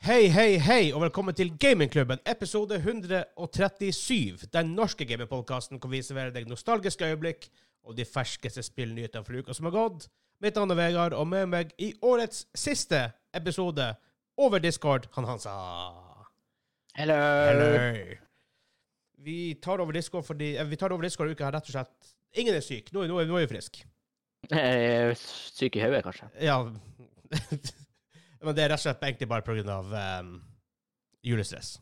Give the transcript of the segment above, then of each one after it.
Hei, hei, hei, og velkommen til Gamingklubben, episode 137. Den norske gamingpodkasten hvor vi serverer deg nostalgiske øyeblikk og de ferskeste spillnyhetene for uka som har gått. Mitt navn er Vegard, og med meg i årets siste episode over Discord, han Hansa. Hello. Hello. Vi tar over Discord fordi eh, Vi tar over Discord uka her rett og slett Ingen er syk. Nå, nå, nå er vi friske. Eh, Syk i hodet, kanskje. Ja. Men det er rett og slett egentlig bare pga. Um, julestress.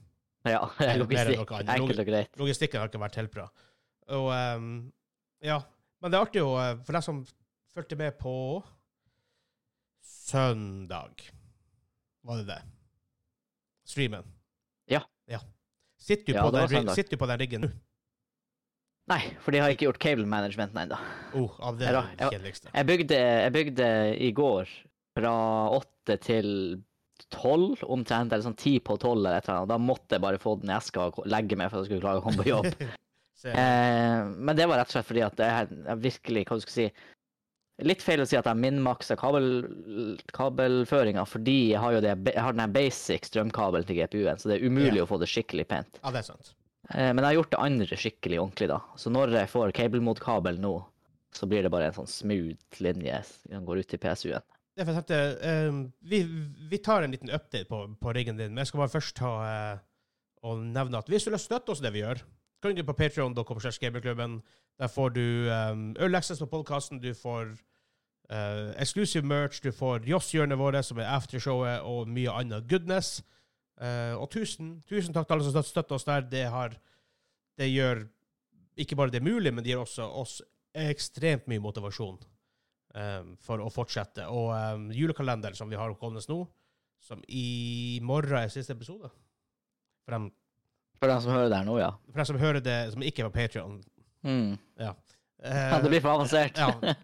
Ja, logistikk. Enkelt og greit. Logistikken har ikke vært helt bra. Og um, ja. Men det er artig å eh, For deg som fulgte med på søndag Var det det? Streamen. Ja. ja. Sitter du, Ja, på, den, sitter du på den riggen nå? Nei, for de har ikke gjort cable management ennå. Oh, Ja det kjedeligste. Jeg bygde, jeg bygde i går fra åtte til tolv, omtrent, eller sånn ti på tolv eller et eller annet. Da måtte jeg bare få den i eska og legge meg for at jeg skulle klare å komme på jobb. Eh, men det var rett og slett fordi at det er jeg virkelig, hva du skal si Litt feil å si at jeg minmaksa kabel, kabelføringa, fordi jeg har jo det, jeg har den basic strømkabelen til GPU-en, så det er umulig yeah. å få det skikkelig pent. ja, det er sant. Eh, men jeg har gjort det andre skikkelig ordentlig, da. Så når jeg får kabel mot kabel nå, så blir det bare en sånn smooth linje som går ut til PSU-en. Det er jeg tenkte, um, vi, vi tar en liten update på, på riggen din, men jeg skal bare først ta eh, og nevne at hvis du vil støtte oss i det vi gjør, kan du gå på patreon.com. Der får du um, early access på podkasten, du får uh, exclusive merch, du får Joss-hjørnet vårt, som er aftershowet, og mye annet goodness. Uh, og tusen, tusen takk til alle som støt- støtter oss der. Det, har, det gjør ikke bare det mulig, men det gir også oss ekstremt mye motivasjon um, for å fortsette. Og um, julekalender som vi har gående nå, som i morgen er siste episode. For dem, For dem som hører der nå, ja. for dem som hører det, som ikke er på Patreon. Mm. Ja. ja. Det blir for avansert. ja.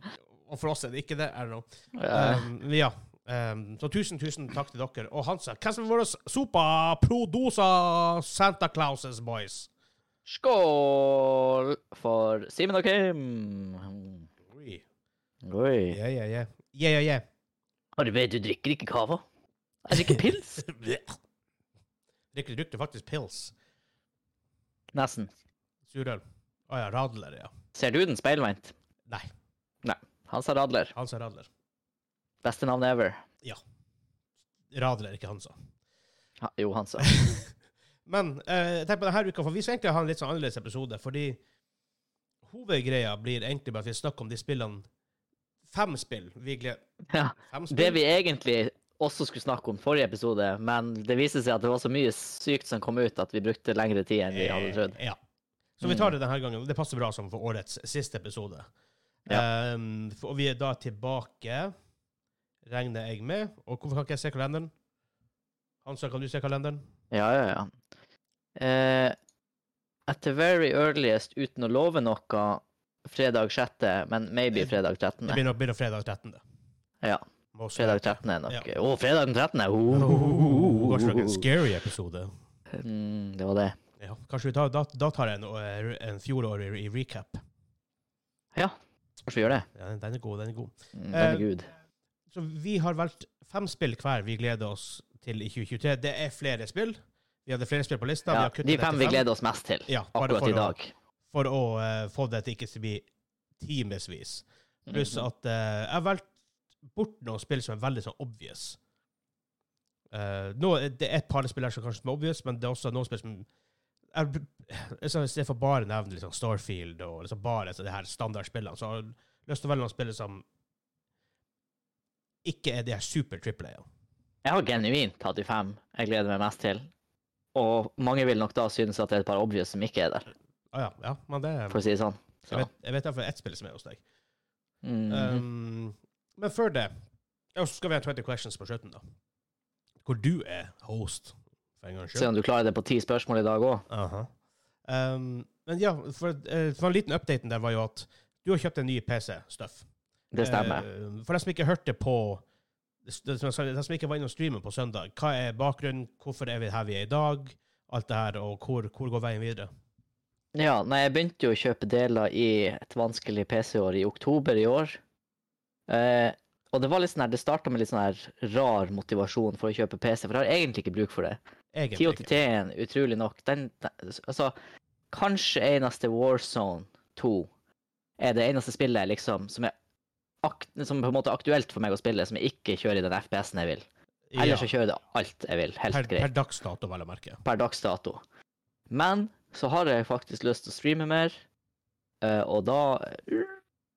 Og for oss er det ikke det. Er det noe. Eh, Um, ja. Um, så tusen, tusen takk til dere. Og Hansa, hvem som er vår sopa produsa Santa Clauses boys? Skål for Simen og Kim! Oi. Ja, ja, ja. Ja, ja, ja. Har du Arve, du drikker ikke kava? Jeg drikker pils. Drikker drikker faktisk pils? Nesten. Surøl? Å ja, Radler, ja. Ser du den speilvendt? Nei, Nei. Hansa Radler. Hansa Radler. Beste navn ever. Ja. Radler, ikke Hansa. Ha, jo, Hansa. Men eh, tenk på denne uka, for vi skal egentlig ha en litt sånn annerledes episode, fordi hovedgreia blir egentlig bare at vi snakker om de spillene Fem spill. Vi gleder Ja. Fem Det vi egentlig også skulle snakke om forrige episode, men det viser seg at det var så mye sykt som kom ut at vi brukte lengre tid enn vi hadde trodd. Eh, ja. Så vi tar det denne gangen, det passer bra som for årets siste episode. Um, for- og vi er da tilbake, regner jeg med. Og hvorfor kan ikke jeg se kalenderen? Hansa, kan du se kalenderen? Ja, ja, ja. Uh, at the very earliest, uten å love noe, fredag 6., men maybe fredag 13. Det blir nok, blir nok fredag 13. Ja, fredag 13 er nok. Ja. Å, fredag den 13. Oh, Kanskje det er en Oh. scary episode. Mm, det var det. Ja, kanskje vi tar, da, da tar jeg en, eh, en fjorårig i recap. Kanskje vi gjør det. Ja, den- den er god, den er god. Mm, Eh, Herregud. Så vi har valgt fem spill hver vi gleder oss til i 2023. Det er flere spill. Vi hadde flere spill på lista. vi Ja, de fem vi gleder oss mest til Ja, akkurat i i å- dag. For å uh, få det til ikke å bli timevis. Pluss Mhm. at uh, jeg har valgt bort noen spill som er veldig sånn obvious. Uh, nå, det er et par spill her som kanskje er obvious, men det er også noen spill som jeg, jeg, I stedet for bare nevne liksom Starfield og liksom bare så de her standardspillene, så har jeg lyst til å velge noen spill som ikke er de her super triple A. Jeg har genuint hatt de fem jeg gleder meg mest til. Og mange vil nok da synes at det er et par obvious som ikke er der, Ah, ja, ja, men det for å si det sånn. Jeg Så. vet, jeg vet iallfall ett spill som er hos deg. Mhm. Um, men før det ja, så skal vi ha 20 questions på slutten, da. Hvor du er host, Se om du klarer det på ti spørsmål i dag òg. Aha. Um, men ja, for, eh, for en liten updaten der var jo at du har kjøpt en ny PC-stuff. Det stemmer. Uh, for de som ikke hørte på jeg De som ikke var innom streamen på søndag, hva er bakgrunnen, hvorfor er vi her vi er i dag, alt det her, og hvor, hvor går veien videre? Ja, nei, jeg begynte jo å kjøpe deler i et vanskelig PC-år i oktober i år. Eh, Og det var litt sånn her, det starta med litt sånn her rar motivasjon for å kjøpe PC, for jeg har egentlig ikke bruk for det. 1080-en, utrolig nok, den, den Altså, kanskje eneste Warzone 2 er det eneste spillet liksom som er som på en måte er aktuelt for meg å spille, som jeg ikke kjører i den FPS-en jeg vil. Ellers så kjører jeg det alt jeg vil. Helt per, greit. per dags dato, vel å merke. per dags dato. Men så har jeg faktisk lyst til å streame mer, eh, og da eh,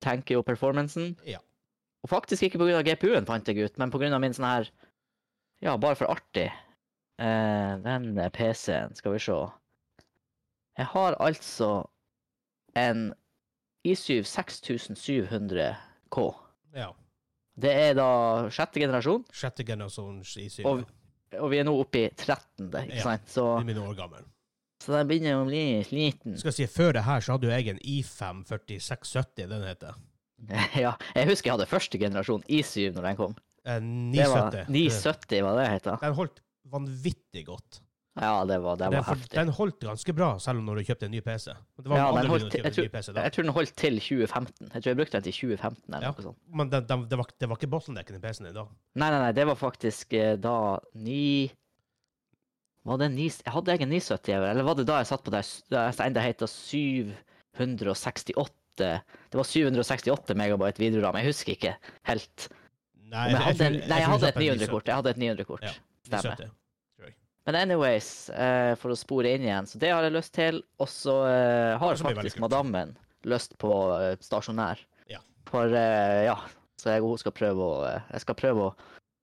tenker jo performancen. Ja. Og faktisk ikke pga. GPU-en, fant jeg ut, men pga. min sånn her Ja, bare for artig. Eh, den PC-en, skal vi se. Jeg har altså en i7 6700K. Ja. Det er da sjette generasjon, Sjette generasjons i7. Og- og vi er nå oppe i trettende, ikke Ja. sant? Så, Det er mine år gammel. Så den begynner å bli sliten. Skal jeg si, Før det her så hadde jo jeg en I5 4670, den heter. Ja, jeg husker jeg hadde første generasjon i7 når den kom. Det var 970. 970 var det het. Den holdt vanvittig godt. Ja, det var, det Den, var for- heftig. den holdt ganske bra, selv om når du kjøpte en ny PC. Det var Ja, den holdt jeg tror, PC. Jeg tror den holdt til 2015. Jeg tror jeg brukte den til 2015 eller Ja. noe sånt. Men den, den, det, var, det var ikke bottlenecken i PC-en din da. Nei, nei, nei, det var faktisk eh, da ni Var det ni Jeg hadde jeg en 970, eller var det da jeg satt på der jeg enda heta 768 Det var 768 megabyte videoram, jeg husker ikke helt. Nei, jeg hadde, en, nei, jeg hadde et 900-kort. Jeg hadde et 900-kort. Ja, Stemmer. Men anyways, eh, for å spore inn igjen, så det har jeg lyst til. Og så eh, har faktisk madammen lyst på eh, stasjonær. For ja, så jeg skal prøve å Jeg skal prøve å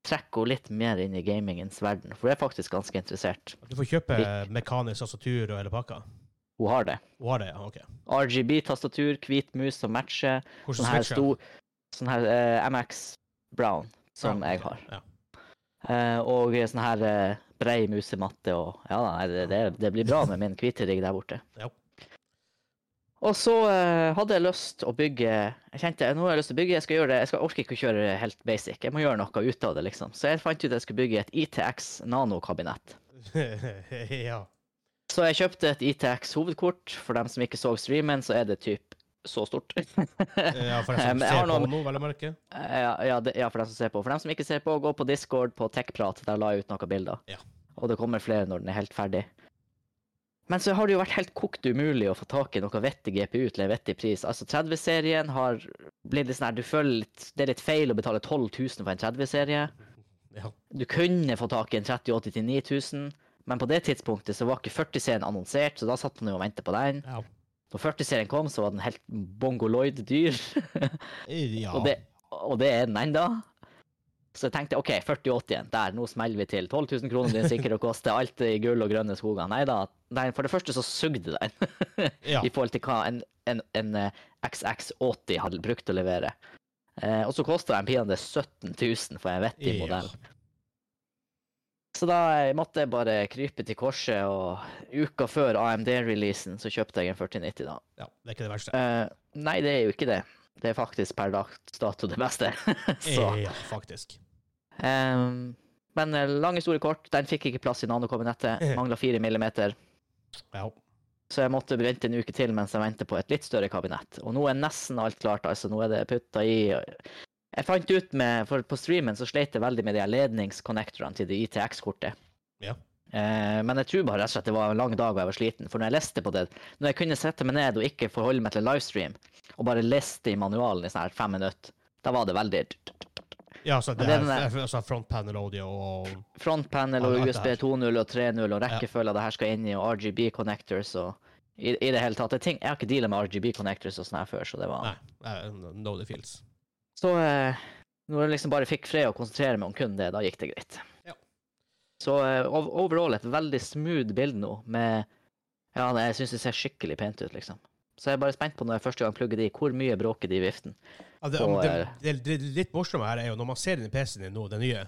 trekke henne litt mer inn i gamingens verden, for hun er faktisk ganske interessert. Du får kjøpe mekanisk tastatur og hele pakka. Hun har det. Hun har det, ja. OK. RGB-tastatur, hvit mus som matcher. Hvordan Sånn her switcher? sto Sånn her uh, MX Brown, som Ja, jeg har. Ja. Uh, og sånn her uh, brei musematte og Ja, da, det, det, det blir bra med min hvite rigg der borte. Ja. Og så eh, hadde jeg lyst å bygge Jeg kjente nå har jeg lyst til å bygge, jeg skal gjøre det, jeg skal orker ikke å kjøre helt basic. Jeg må gjøre noe ut av det, liksom. Så jeg fant ut at jeg skulle bygge et ITX Nano-kabinett. ja. Så jeg kjøpte et ITX hovedkort. For dem som ikke så streamen, så er det typ så stort. ja, for dem som ser på noe, nå, vel å merke. Ja, ja, ja, for dem som ser på. For dem som ikke ser på, gå på Discord på Techprat. Der la jeg ut noen bilder. Ja. Og det kommer flere når den er helt ferdig. Men så har det jo vært helt kokt umulig å få tak i noe vettig GPU til en vettig pris. Altså 30-serien har blitt litt sånn her Du føler litt Det er litt feil å betale 12 000 for en 30-serie. Ja. Du kunne få tak i en 3080 til 9000, men på det tidspunktet så var ikke 40-serien annonsert, så da satt man jo og ventet på den. Ja. Når 40-serien kom, så var den helt bongoloid dyr. ja. Og det, og det er den enda. Så jeg tenkte OK, 4080 igjen, der, nå smeller vi til. 12 000 kroner blir den sikkert å koste. Alt i gull og grønne skoger. Nei da. nei, For det første så sugde den ja. i forhold til hva en, en, en eh, XX80 hadde brukt å levere. Eh, og så kosta den pinadø 17 000 for en vettig modell. Så da eh, måtte jeg bare krype til korset, og uka før AMD-releasen så kjøpte jeg en 4090 da. ja. Det er ikke det verste. Eh, nei, det er jo ikke det. Det er faktisk per dags dato det beste. så, Ja, faktisk. Ehm, men eh, lang historie kort, den fikk ikke plass i nanokabinettet. Mangla fire millimeter. Ja. Så jeg måtte vente en uke til mens jeg venter på et litt større kabinett. Og nå er nesten alt klart. altså Nå er det putta i Jeg fant ut med For på streamen så sleit jeg veldig med de ledningsconnectorene til det ITX-kortet. Ja. Eh, men jeg tror bare rett og slett det var en lang dag og jeg var sliten. For når jeg leste på det Når jeg kunne sette meg ned og ikke forholde meg til livestream, og bare leste i manualen i sånn her fem minutter, da var det veldig Ja, så det det er er, altså front panel audio og frontpanel og USB 2.0 og 3.0 og rekkefølge det her skal inn i, og RGB connectors og i, i det hele tatt. Jeg, har ikke deala med RGB connectors og sånn her før, så det var Nei, no the feels. Så eh, når jeg liksom bare fikk fred og konsentrere meg om kun det, da gikk det greit. Ja. Så eh, overall et veldig smooth bilde nå, med Ja, jeg syns det ser skikkelig pent ut, liksom. Så jeg er bare spent på når jeg første gang plugger det i, hvor mye bråker det i viften. Ja, det, Og, det, det, det litt morsomme her er jo når man ser den PC-en din nå, den nye,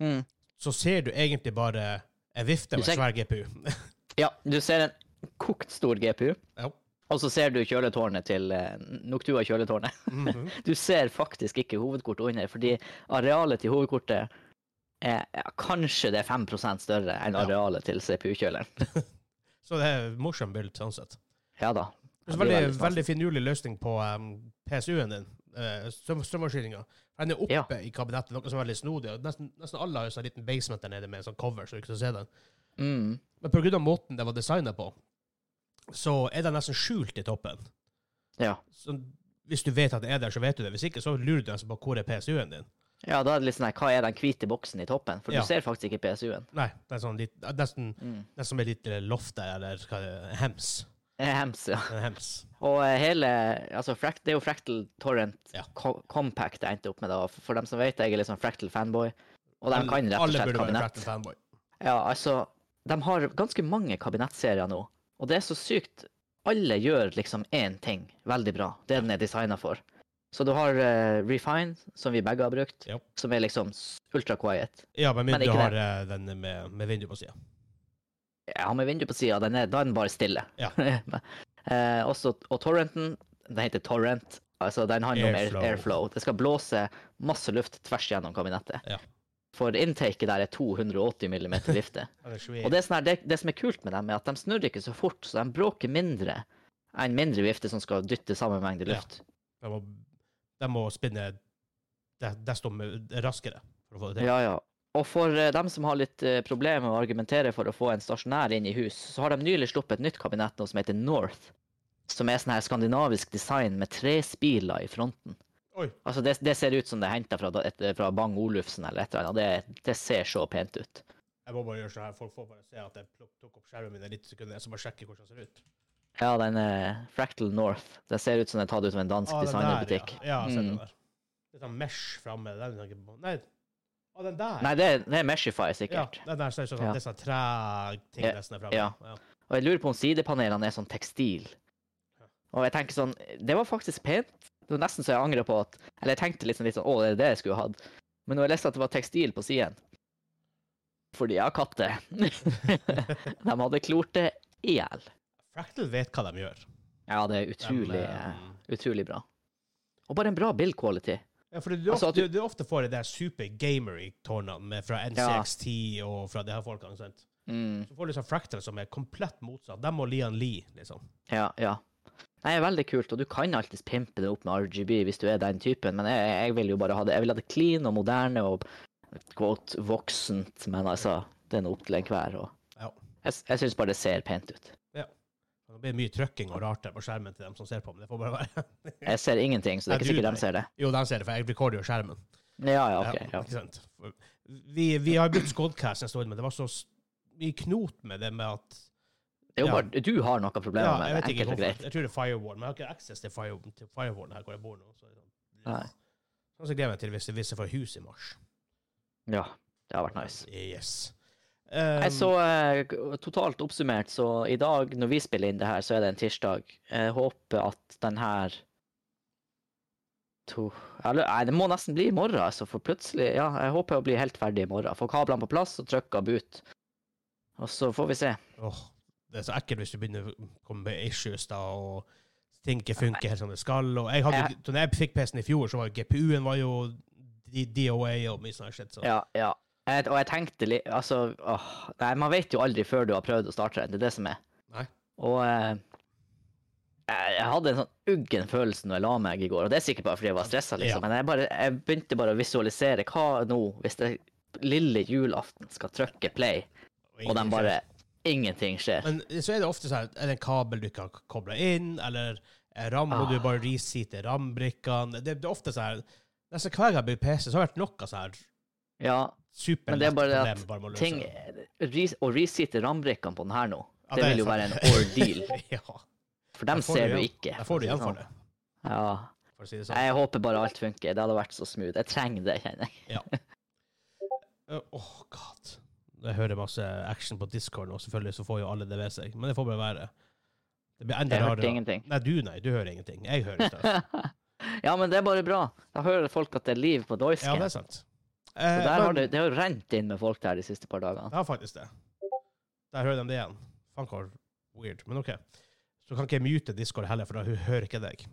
Mm. så ser du egentlig bare en vifte med ser- svær GPU. Ja, du ser en kokt stor GPU, Ja. og så ser du kjøletårnet til eh, Noctua kjøletårnet. Mhm. Du ser faktisk ikke hovedkortet under, fordi arealet til hovedkortet er ja, kanskje det er 5 større enn Ja. arealet til CPU-kjøleren. Så det er morsomt bilde, sånn sett. Ja da. Det er veldig, veldig veldig finurlig løsning på um, PSU-en din. Uh, strøm, strømforsyninga. Den er oppe i kabinettet, noe som er veldig snodig. Nesten, nesten alle har jo sånn liten basement der nede med en sånn cover, så du ikke skal se den. Mm. Men av måten det var designa på, så er den nesten skjult i toppen. Ja. Så hvis du vet at det er der, så vet du det. Hvis ikke, så lurer du nesten på hvor er PSU-en din. ja, da er det litt sånn her, hva er den hvite boksen i toppen? For Ja. du ser faktisk ikke PSU-en. Nei, det er sånn litt, nesten, Mm. nesten med litt loft der, eller er hems. Eh, Hems, ja. Hems. Og eh, hele altså Det er jo Fractal Torrent Ja. Co Compact jeg endte opp med. da. For dem som vet, jeg er litt sånn Fractal fanboy. Og de kan rett og slett kabinett. Fractal fanboy. Ja, altså, de har ganske mange kabinettserier nå, og det er så sykt. Alle gjør liksom én ting veldig bra, det den er designa for. Så du har uh, Refine, som vi begge har brukt, yep. som er liksom ultra quiet. Ja, men, Men du har den, den med, med vindu på sida. Jeg har med vinduet på sida, da er den bare stille. Ja. eh, også, og Torrenten, den heter Torrent. Altså, den handler Airflow. om air, airflow. Det skal blåse masse luft tvers gjennom kabinettet. Ja. For inntaket der er 280 millimeter vifte. Og det, sånn her, det, det som er kult med dem, er at de snurrer ikke så fort, så de bråker mindre enn mindre vifte som skal dytte samme mengde Ja. luft. De må, de må spinne desto raskere for å få det til. Ja, ja. Og for eh, dem som har litt eh, problemer med å argumentere for å få en stasjonær inn i hus, så har de nylig sluppet et nytt kabinett nå som heter North. Som er sånn her skandinavisk design med trespiler i fronten. Oi. Altså det, det ser ut som det er henta fra, fra Bang Olufsen eller et eller annet. Det, det ser så pent ut. Jeg må bare gjøre sånn her. Folk får bare se at jeg tok opp skjermen min i litt sekunder. Jeg skal bare sjekke hvordan den ser ut. Ja, den er Fractal North. Det ser ut som den er tatt ut av en dansk Ah, designerbutikk. Ja, ja Mm. den der. Litt sånn mesh framme. Den. Nei, ah, den der. Nei, det, er- det er Meshify, ja, den der ser ut som Ja. disse træting Ja, er framme. ja. Og jeg lurer på om sidepanelene er sånn tekstil. Og jeg tenker sånn Det var faktisk pent. Det var nesten så jeg angrer på at Eller jeg tenkte liksom litt sånn Å, det er det jeg skulle hatt. Men når jeg leste at det var tekstil på siden Fordi jeg har katter. de hadde klort det i hjel. Fractal vet hva de gjør. Ja, det er utrolig, De, eh, utrolig bra. Og bare en bra bill quality. Ja, for du, Altså, du, du ofte får de der super gamer-tårnene fra NCX10 og fra de her folkene. sant? Mm, Så får du sånn Fractal som er komplett motsatt. Dem og Lian Lee, liksom. ja, ja. Det er veldig kult, og du kan alltids pimpe det opp med RGB hvis du er den typen, men jeg, jeg vil jo bare ha det Jeg vil ha det clean og moderne og quote, voksent, men altså, det er noe opp til enhver. Og Ja. jeg, jeg syns bare det ser pent ut. Det blir mye trykking og rart der på skjermen til dem som ser på, men det får bare være. Jeg ser ingenting, så det er ikke sikkert de ser det. Jo, de ser det, for jeg recorder jo skjermen. Ja, ja, OK. Ja, Ja. Vi, vi har brukt Skodcast en stund, men det var så mye knot med det med at Det er jo bare Du har noe problemer Ja, med det, enkelt og greit. Jeg tror det er Firewall, men jeg har ikke access til, fire, til Firewall her hvor jeg bor nå. Så, Nei. Sånn så gleder jeg meg til hvis jeg får hus i mars. Ja, det har vært nice. Yes. Jeg Um, så uh, totalt oppsummert, så i dag når vi spiller inn det her, så er det en tirsdag. Jeg håper at den her to, eller, Nei, det må nesten bli i morgen, altså, for plutselig Ja, jeg håper å bli helt ferdig i morgen. Få kablene på plass og trykke boot. Og så får vi se. åh, det er så ekkelt hvis du begynner å komme med issues da, og ting ikke funker helt som det skal. Og jeg hadde, Jeg- da jeg fikk PC-en i fjor, så var jo GPU-en var jo DOA og mye sånt. Så. Ja, ja. Jeg, og jeg tenkte litt Altså, åh, nei, man vet jo aldri før du har prøvd å starte den. Det er det som er. Nei. Og eh, jeg, hadde en sånn uggen følelse når jeg la meg i går, og det er sikkert bare fordi jeg var stressa, liksom. Ja. Men jeg, bare, jeg begynte bare å visualisere hva nå, hvis det lille julaften skal trykke play, og de bare skjer. Ingenting skjer. Men så er det ofte sånn er det en kabel du ikke har kobla inn, eller er ram, Ah. du bare reseater RAM-brikkene. Det, det er ofte sånn Nesten hver gang jeg bygger PC, så har det vært noe sånn Ja, Men det er bare det at ting Å resitte RAM-brikkene på den her nå, Ja, det vil jo være en ordeal. ja, For dem ser du ikke. der får du igjen for det, Ja. si det sånn. Jeg håper bare alt funker. Det hadde vært så smooth. Jeg trenger det, kjenner jeg. Åh, oh, god. Jeg hører masse action på Discord nå, selvfølgelig, så får jo alle det ved seg. Men det får bare være. Det blir enda Jeg hørte ingenting. Nei, du nei, du hører ingenting. Jeg hører støv. ja, men det er bare bra. Da hører folk at det er liv på Ja, det er sant. Så Eh, der har det, det har rent inn med folk der de siste par dagene. Ja, faktisk det. Der hører de det igjen. Faen hvor weird. Men OK. Så kan ikke jeg mute Discord heller, for da hø- hører ikke deg.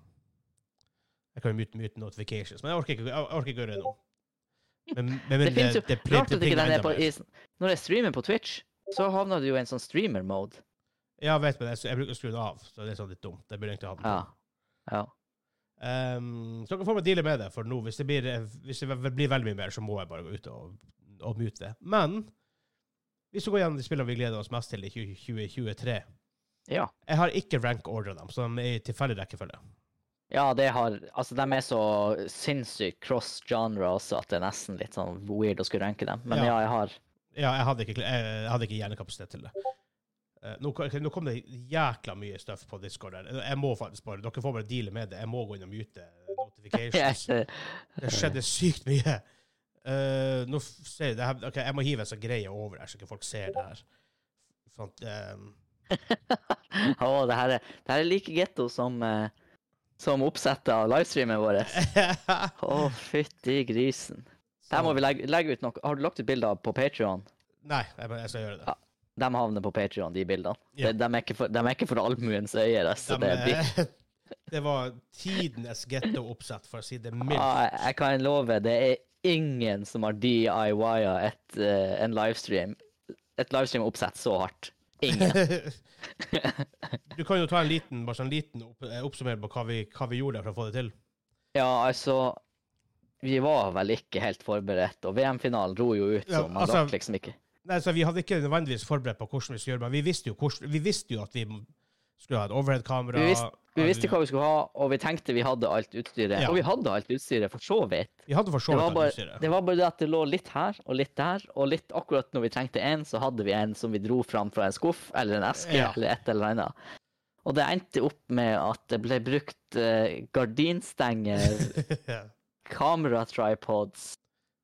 Jeg kan jo mute, mute notifications, men jeg orker ikke, jeg orker ikke gjøre det nå. Men, men, Det finnes jo det, det, Rart at ikke den er på i, Når jeg streamer på Twitch, så havner du jo i en sånn streamer-mode. Ja, vet, men jeg, jeg bruker å skru den av, så det er sånn litt dumt. Jeg burde egentlig ha den på. Ja. ja. Um, så dere får meg deale med det for nå. Hvis det blir, hvis det blir veldig mye mer, så må jeg bare gå ut og, og mute det. Men hvis vi går gjennom de spillene vi gleder oss mest til i 2023 Ja. Jeg har ikke rank-ordra dem, så de er i tilfeldig rekkefølge. Ja, det har Altså, de er så sinnssykt cross-genre også at det er nesten litt sånn weird å skulle ranke dem. Men Ja. ja, jeg har Ja, jeg hadde ikke, jeg, hadde ikke hjernekapasitet til det. Eh, nå, kom- nå kom det jækla mye stuff på Discord der. Jeg må faktisk bare, Dere får bare deale med det. Jeg må gå inn og mute notifications. Det skjedde sykt mye. Uh, nå ser jeg, det her, okay, Jeg må hive en sånn greie over her, så ikke folk ser det her. Sånn, um. oh, det her er, det her er like getto som, uh, som oppsettet av livestreamen vår. Å, fytti grisen. Der må vi legge, legge ut noe. Har du lagt ut bilder på Patreon? Nei, jeg, jeg skal gjøre det. Ja. De havner på Patreon, de bildene. Ja. De, de, er ikke for, de er ikke for allmuens øyne. Altså. De, det, blir, det var tidenes getto-oppsett, for å si det mildt. ah, jeg, kan love, det er ingen som har DIY-a et, eh, en livestream. Et livestream-oppsett så hardt. Ingen. du kan jo ta en liten, bare en liten opp, eh, oppsummering på hva vi, hva vi gjorde for å få det til. Ja, altså Vi var vel ikke helt forberedt, og VM-finalen dro jo ut, Ja, så man altså- rakk liksom ikke. Nei, så Vi hadde ikke nødvendigvis forberedt på hvordan vi skulle gjøre det, men vi visste jo, hvordan, vi visste jo at vi skulle ha et overhead-kamera. Vi visste, vi visste hva vi skulle ha, og vi tenkte vi hadde alt utstyret. Ja. Og vi hadde alt utstyret, for så vidt. Vi hadde for så Det var, vidt alt utstyret. det var bare det at det lå litt her og litt der, og litt akkurat når vi trengte en, så hadde vi en som vi dro fram fra en skuff eller en eske Ja. eller et eller annet. Og det endte opp med at det ble brukt uh, gardinstenger, ja. kameratripods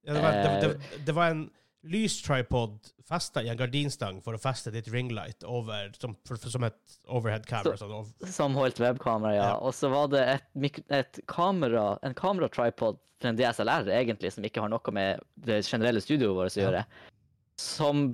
Ja, det, var, det, Eh. det, det var en lystripod festa i en gardinstang for å feste ditt ringlight over, som, for, for, som et overhead-camera. Sånn, som holdt webkamera, ja. Ja. Og så var det et, et kamera, en kameratripod for en DSLR, egentlig, som ikke har noe med det generelle studioet vårt å Ja. som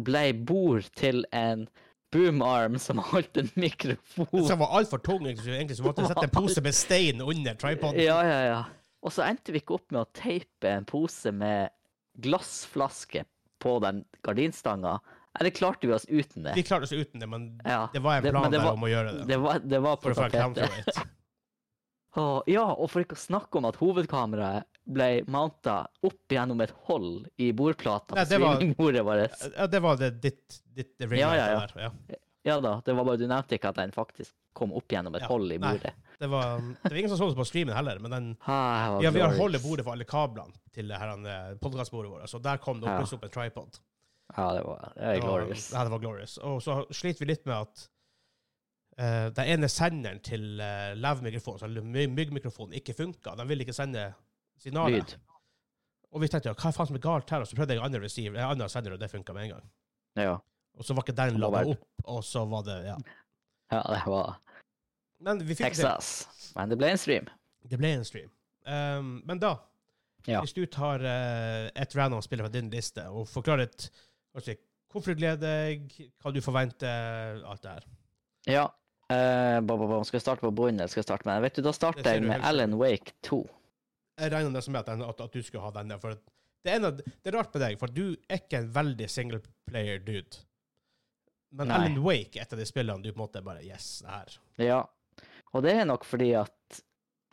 ble bord til en boomarm som holdt en mikrofon. som var altfor tung, egentlig, så måtte sette en pose med stein under tripoden. Ja, ja, ja. Og så endte vi ikke opp med å teipe en pose med glassflaske på den gardinstanga. Eller klarte vi oss uten det? Vi klarte oss uten det, men Ja, det var en plan det, det der om å gjøre det. Det var, det var på for å få counterweight. Ja, og for ikke å snakke om at hovedkameraet ble mounta opp gjennom et hold i bordplata på det var- vårt. Ja, det var det, ditt, ditt ringlight Ja, ja, ja. der. Ja. Ja da, det var bare du nevnte ikke at den faktisk kom opp gjennom et hold i nei. Det var, det var ingen som så det på streamen heller, men den, Ah, ja, vi har glorious. bordet for alle kablene til podkastbordet vårt, så der kom det Ja. opp en tripod. Ja, det var, det var- glorious. Ja, det var glorious. Og så sliter vi litt med at uh, den ene senderen til uh, lav-mikrofonen, altså my- myggmikrofonen, ikke funka. Den ville ikke sende signaler. Lyd. Og vi tenkte ja, hva faen som er galt her? Og så prøvde jeg andre, receiver, en annen sender, og det funka med en gang. Ja. Og så var ikke den være- opp, og så var det Ja. ja, det var Men vi fikk det. Men det ble en stream. Det ble en stream. Um, men da, Ja. hvis du tar uh, et random spiller fra din liste og forklarer et, altså, hvorfor du gleder deg, hva du forventer, alt det her. Ja. Uh, ba, ba, ba. Skal jeg starte på bunnen, skal jeg starte med Vet du, Da starter jeg med. Alan Wake 2. Jeg regner med at, at, at du skulle ha den. For det, er av, det er rart med deg, for du er ikke en veldig singleplayer-dude. Men Nei. Alan Wake er et av de spillene du på en måte bare Yes, det her. Ja. Og det er nok fordi at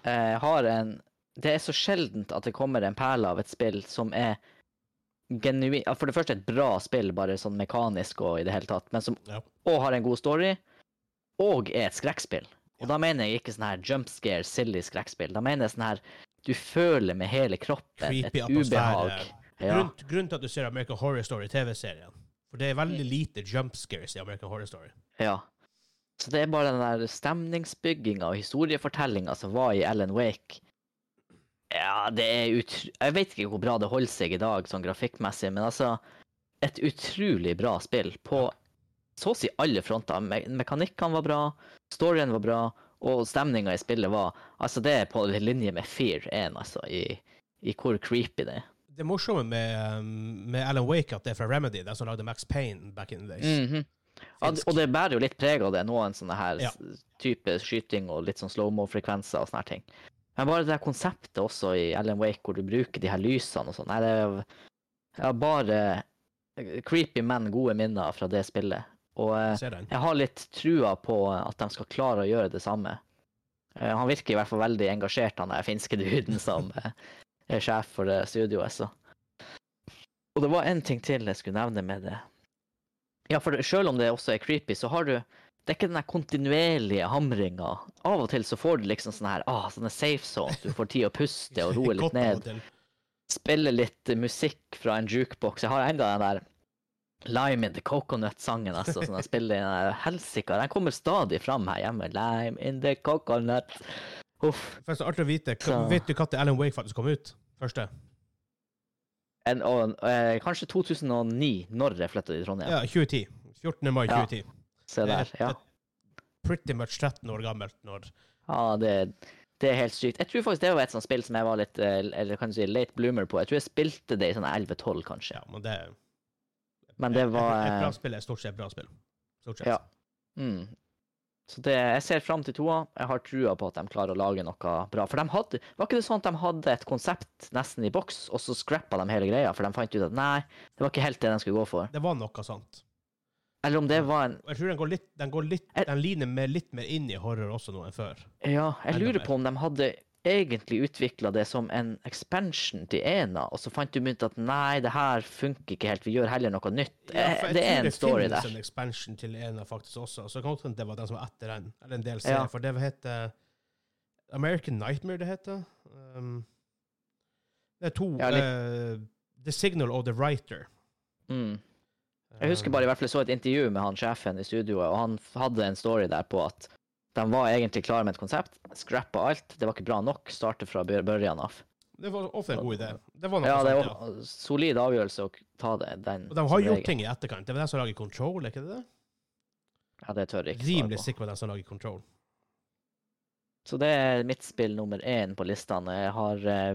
jeg har en Det er så sjeldent at det kommer en perle av et spill som er genuint For det første et bra spill, bare sånn mekanisk og i det hele tatt, men som Ja. og har en god story, og er et skrekkspill. Og da mener jeg ikke sånn her jump scare, silly skrekkspill. Da mener jeg sånn her du føler med hele kroppen Creepy et ubehag. Ja. Grunn, grunnen til at du ser American Horror Story TV-serien. For det er veldig lite jump scares i American Horror Story. Ja. Så det er bare den der stemningsbygginga og historiefortellinga som var i Ellen Wake. Ja, det er utro... Jeg vet ikke hvor bra det holder seg i dag, sånn grafikkmessig, men altså Et utrolig bra spill på så å si alle fronter. Me mekanikkene var bra, storyen var bra, og stemninga i spillet var Altså, det er på linje med Fear 1, altså, i, i hvor creepy det er. Det morsomme med, med Alan Wake at det er fra Remedy, de som lagde Max Payne back in the days. Mhm. Ja, og det bærer jo litt preg av det. Noen sånne her Ja. type skyting og litt sånn slow-mo-frekvenser og sånne ting. Men bare det her konseptet også i Ellen Wake, hvor du bruker de her lysene og sånn, nei, det er ja, bare eh, creepy, men gode minner fra det spillet. Og eh, jeg har litt trua på at de skal klare å gjøre det samme. Eh, Han virker i hvert fall veldig engasjert, han der finske duden som er sjef for studioet, så. Og det var en ting til jeg skulle nevne med det. Ja, for selv om det også er creepy, så har du Det er ikke den der kontinuerlige hamringa. Av og til så får du liksom sånn her, ah, sånne safe zones. Du får tid å puste og roe litt ned. Spille litt musikk fra en jukebox. Jeg har enda den der Lime in the Coconut-sangen, altså, sånn jeg spiller i den helsika. Den kommer stadig fram her hjemme. Lime in the coconut. Uff. Så artig å vite. Vet du når Alan Wake faktisk kom ut? Første? En, og, eh, kanskje 2009, når jeg flytta til Trondheim. Ja, 2010. 14. mai Ja. 2010. Se der. Ja, Pretty much 13 år gammelt når ja det, det er helt sykt. Jeg tror faktisk det var et sånt spill som jeg var litt eh, eller kan du si, late bloomer på. Jeg tror jeg spilte det i sånn 11-12, kanskje. Ja, men det Men det var Et, et eh, bra spill er stort sett bra spill. Stort sett. Ja. Mm. Så det, jeg ser fram til toa. Jeg har trua på at de klarer å lage noe bra. For de hadde, var ikke det sånn at de hadde et konsept nesten i boks, og så scrappa de hele greia, for de fant ut at nei, det var ikke helt det de skulle gå for. Det var noe sånt. Eller om det var en jeg tror den går litt, den, går litt, jeg, den ligner mer, litt mer inn i horror også nå enn før. Ja, jeg lurer på om de hadde egentlig utvikla det som en expansion til ena, og så fant du ut at nei, det her funker ikke helt, vi gjør heller noe nytt. Ja, Eh, det er tror Det story finnes en expansion til ena faktisk også. Så det kan godt det var den som var etter den. Eller en del Ja. serier. For det heter American Nightmare, det heter. Um, det er to. Ja, eh, the Signal og The Writer. Mm. Jeg husker bare i hvert fall så et intervju med han sjefen i studioet, og han hadde en story der på at de var egentlig klare med et konsept, scrappa alt, det var ikke bra nok, starte fra børjan av. Det var ofte en god idé. Det var Ja, det var ja. solid avgjørelse å ta det, den. Og de har gjort regel. ting i etterkant. Det var de som lager Control, ikke det det? Ja, det tør jeg ikke Rimelig sikker på de som lager Control. Så det er mitt spill nummer én på listene. Jeg har eh,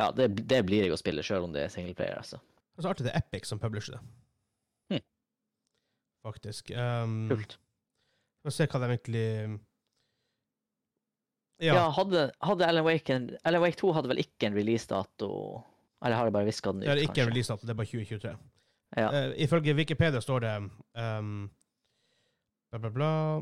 Ja, det, det blir jeg å spille, sjøl om det er singleplayer, altså. Og så artig det er Epic som publisher det. Hm. Faktisk. Um, Kult. Får se hva de egentlig Ja, Ja. hadde, hadde Alan Wake en Alan Wake 2 hadde vel ikke en releasedato? Eller har jeg bare hviska den ut, Det er ikke en kanskje? releasedato, det er bare 2023. Ja. Uh, ifølge Wikipedia står det um, bla, bla, bla.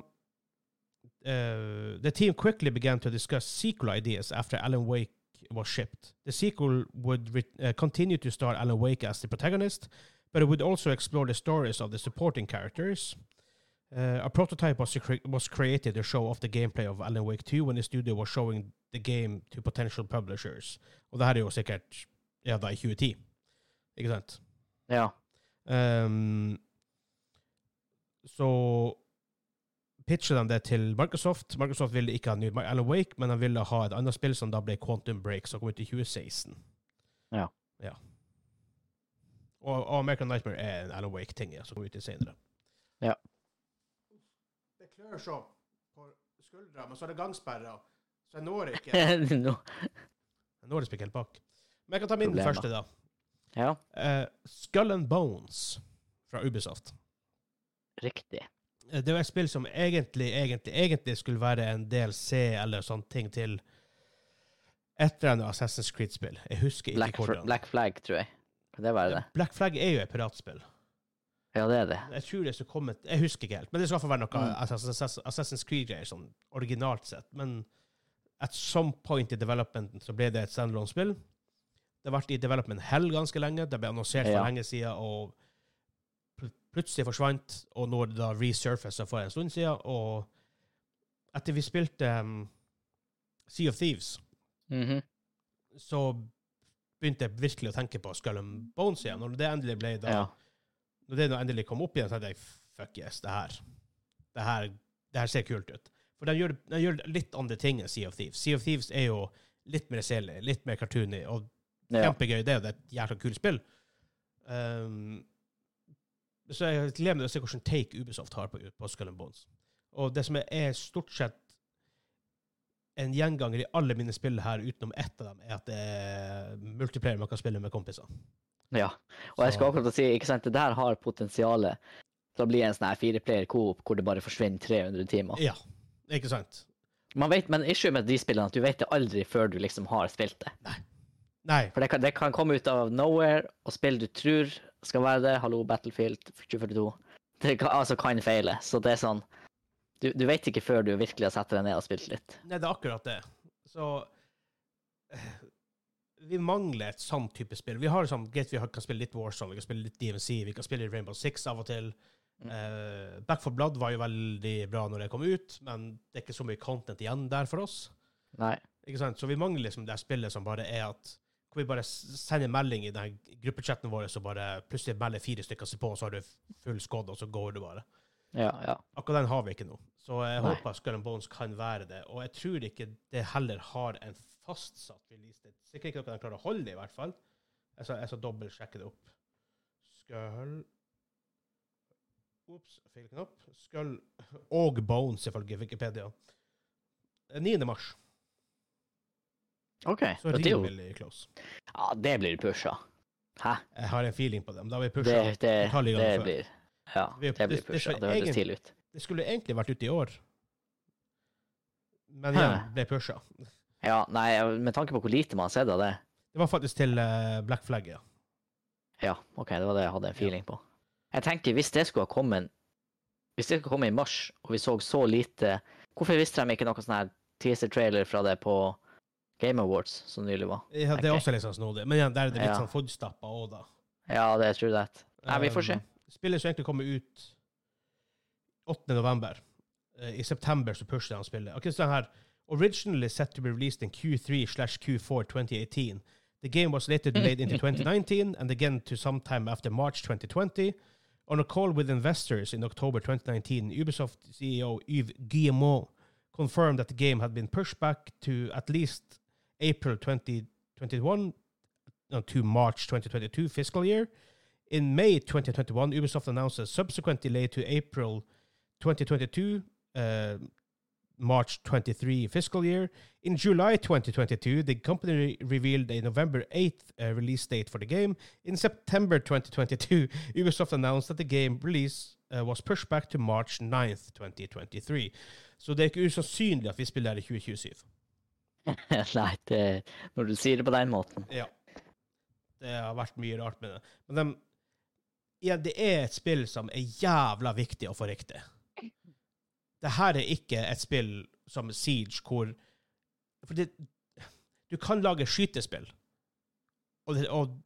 Uh, the team quickly began to discuss sequel ideas after Alan Wake was shipped. The sequel would uh, continue to star Alan Wake as the protagonist, but it would also explore the stories of the supporting characters. Uh, a prototype was, cre- was created to show off the gameplay of Alan Wake 2 when the studio was showing the game to potential publishers. Og det her er jo sikkert ja, da i 2010, ikke sant? ja. Um, så pitcher de det til Microsoft. Microsoft ville ikke ha ny Alan Wake, men de ville ha et annet spill som da ble Quantum Break, som kom ut i 2016. Ja. ja. Og, og American Nightmare er en Alan Wake-ting ja, som kom ut i senere. Ja. Klør så på skuldra, men så er det gangsperra, så jeg når ikke. Jeg når ikke helt bak. Men jeg kan ta min Problemet. første, da. ja, Uh, Skull and Bones fra Ubisoft. riktig. Uh, Det var et spill som egentlig, egentlig, egentlig skulle være en DLC eller sånne ting til et eller annet Assassin's Creed-spill. Jeg husker ikke Black, hvordan. Black Flag, tror jeg. Kan det være det? Black Flag er jo et piratspill. Ja, det er det. Jeg tror det skulle komme Jeg husker ikke helt, men det skal få være noe Mm. Assassin's Creed-greier, sånn originalt sett. Men at some point i developmenten så ble det et standalone-spill. Det har vært i development hell ganske lenge. Det ble annonsert for Ja. lenge siden, og pl plutselig forsvant, og nå er det da resurfaced for en stund siden. Og etter vi spilte um, Sea of Thieves, Mhm. så begynte jeg virkelig å tenke på Skull and Bones igjen. Når det endelig ble da Ja. Når det endelig kom opp igjen, så tenkte jeg fuck yes, det her, det her, det her ser kult ut. For de gjør, de gjør litt andre ting enn Sea of Thieves. Sea of Thieves er jo litt mer selig, litt mer cartoony, og ja. kjempegøy. Det er jo et jækla kult spill. Um, så jeg gleder meg til å se hvordan take Ubisoft har på, på Skull and Bones. Og det som er, er stort sett en gjenganger i alle mine spill her, utenom ett av dem, er at det er multiplayer man kan spille med kompiser. Ja. Og jeg skal akkurat si, ikke sant, det der har potensialet til å bli en sånn her fireplayer coop hvor det bare forsvinner 300 timer. Ja, ikke sant? Man vet, men issue med de spillene at du vet det aldri før du liksom har spilt det. Nei, Nei. For det kan, det kan komme ut av nowhere, og spill du tror skal være det, hallo Battlefield 2042, det kan, altså kan feile. Så det er sånn Du, du vet ikke før du virkelig har satt deg ned og spilt litt. Nei, det er akkurat det. Så vi mangler et sånn type spill. Vi har sånn, greit, vi har- kan spille litt Warzone, vi kan spille litt DMC, vi kan spille Rainbow Six av og til. Mm. Uh, Back for Blood var jo veldig bra når det kom ut, men det er ikke så mye content igjen der for oss. Nei. Ikke sant? Så vi mangler liksom det spillet som bare er at hvor vi bare sende sender melding i den gruppechatten vår, så bare plutselig melder fire stykker seg på, og så har du full skodd, og så går du bare. Ja, ja. Akkurat den har vi ikke nå. Så jeg Nei. håper Skull Bones kan være det. Og jeg tror ikke det heller har en fastsatt releasedate. Sikkert ikke noe de klarer å holde, i hvert fall. Jeg skal, jeg skal dobbeltsjekke det opp. Skull Ops, feil knapp. Skull og Bones, ifølge Wikipedia. 9. mars. OK. Så Det, jo, rimelig close. ja, det blir pusha. Hæ? Jeg har en feeling på dem. Da vi Det, pusha. det, det, det blir Ja, det blir det- det pusha. Det høres tidlig ut. Det skulle egentlig vært ute i år, men igjen ble pusha. Ja, nei, med tanke på hvor lite man har sett av det Det var faktisk til eh, Black Flag, ja. Ja, OK, det var det jeg hadde en feeling på. Jeg tenker, hvis det skulle ha kommet Hvis det skulle komme i mars, og vi så så lite Hvorfor visste de ikke noe sånn her teaser-trailer fra det på Game Awards som nylig var? Ja, det er også litt sånn snodig. Men igjen, der er det litt Ja. sånn fodstappa òg, da. Ja, det er true that. Nei, vi får se. Um, Spillet som egentlig kommer ut 8. november. Eh, I september så pusher de spillet. Akkurat sånn her Originally set to be released in Q3 slash Q4 2018. The game was later delayed into 2019 and again to sometime after March 2020. On a call with investors in October 2019, Ubisoft CEO Yves Guillemot confirmed that the game had been pushed back to at least April 2021 uh, to March 2022 fiscal year. In May 2021, Ubisoft announced a subsequent delay to April 2022, uh, March 23 fiscal year. In July 2022, the company re- revealed a November 8th uh, release date for the game. In September 2022, Ubisoft announced that the game release uh, was pushed back to March 9th, 2023. Så det er ikke usannsynlig at vi spiller her i 2027. Nei, det, når du sier det på den måten. Ja. Det har vært mye rart med det. Men de, ja, det er et spill som er jævla viktig å få riktig. Det her er ikke et spill som Siege, hvor For det, du kan lage skytespill, og, det, og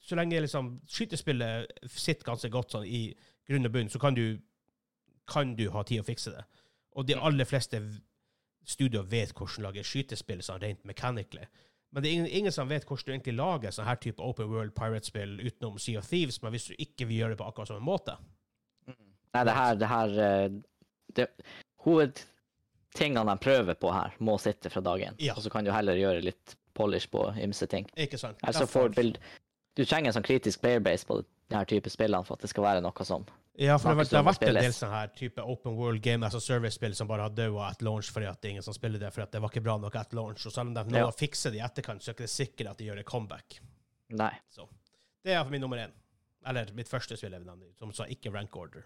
så lenge liksom skytespillet sitter ganske godt sånn i grunn og bunn, så kan du, kan du ha tid å fikse det. Og de aller fleste studioer vet hvordan lage skytespill sånn rent mechanically. Men det er ingen, ingen som vet hvordan du egentlig lager sånn her type open world pirate-spill utenom Sea of Thieves, men hvis du ikke vil gjøre det på akkurat samme måte Nei, det her, det her eh, det, Hovedtingene de prøver på her, må sitte fra dagen. Ja. Og så kan du heller gjøre litt polish på ymse ting. Ikke sant? Altså for bild, Du trenger en sånn kritisk playerbase på denne type spillene for at det skal være noe som Ja, for det, har vært- det har vært en del sånn sånne her type open world game as a service-spill som bare har daua at launch fordi at det er ingen som spiller det, fordi at det var ikke bra nok at launch. Og selv om de nå Ja. fikser det i etterkant, så er det ikke sikkert at de gjør et comeback. Nei. Det er min nummer én. Eller mitt første spill, som sa ikke rank order.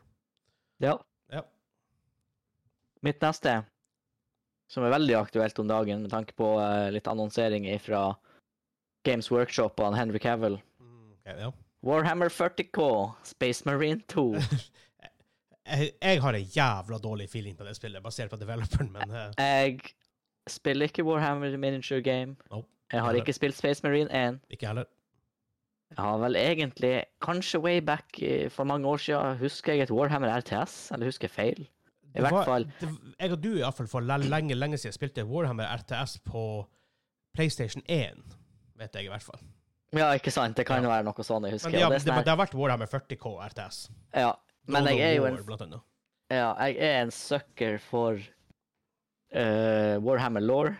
Ja. Ja. Mitt neste, som er veldig aktuelt om dagen med tanke på eh, litt annonsering fra Games Workshop og han Henry Cavill. Mm, ok, ja. Warhammer 40K, Space Marine 2. jeg, jeg har en jævla dårlig feeling på det spillet, basert på developeren, men eh, Jeg spiller ikke Warhammer Miniature Game. Nope. Jeg har ikke spilt Space Marine 1. ikke heller. Jeg har vel egentlig, kanskje way back for mange år siden, husker jeg et Warhammer RTS, eller husker jeg feil? I hvert fall. Jeg og du i hvert fall for lenge, lenge siden spilte Warhammer RTS på PlayStation 1, vet jeg i hvert fall. Ja, ikke sant? Det kan Ja. jo være noe sånt jeg husker. Men det, har- det det, sånn har vært Warhammer 40K RTS. ja, men jeg er jo en, War, ja, jeg er en sucker for uh, Warhammer Law.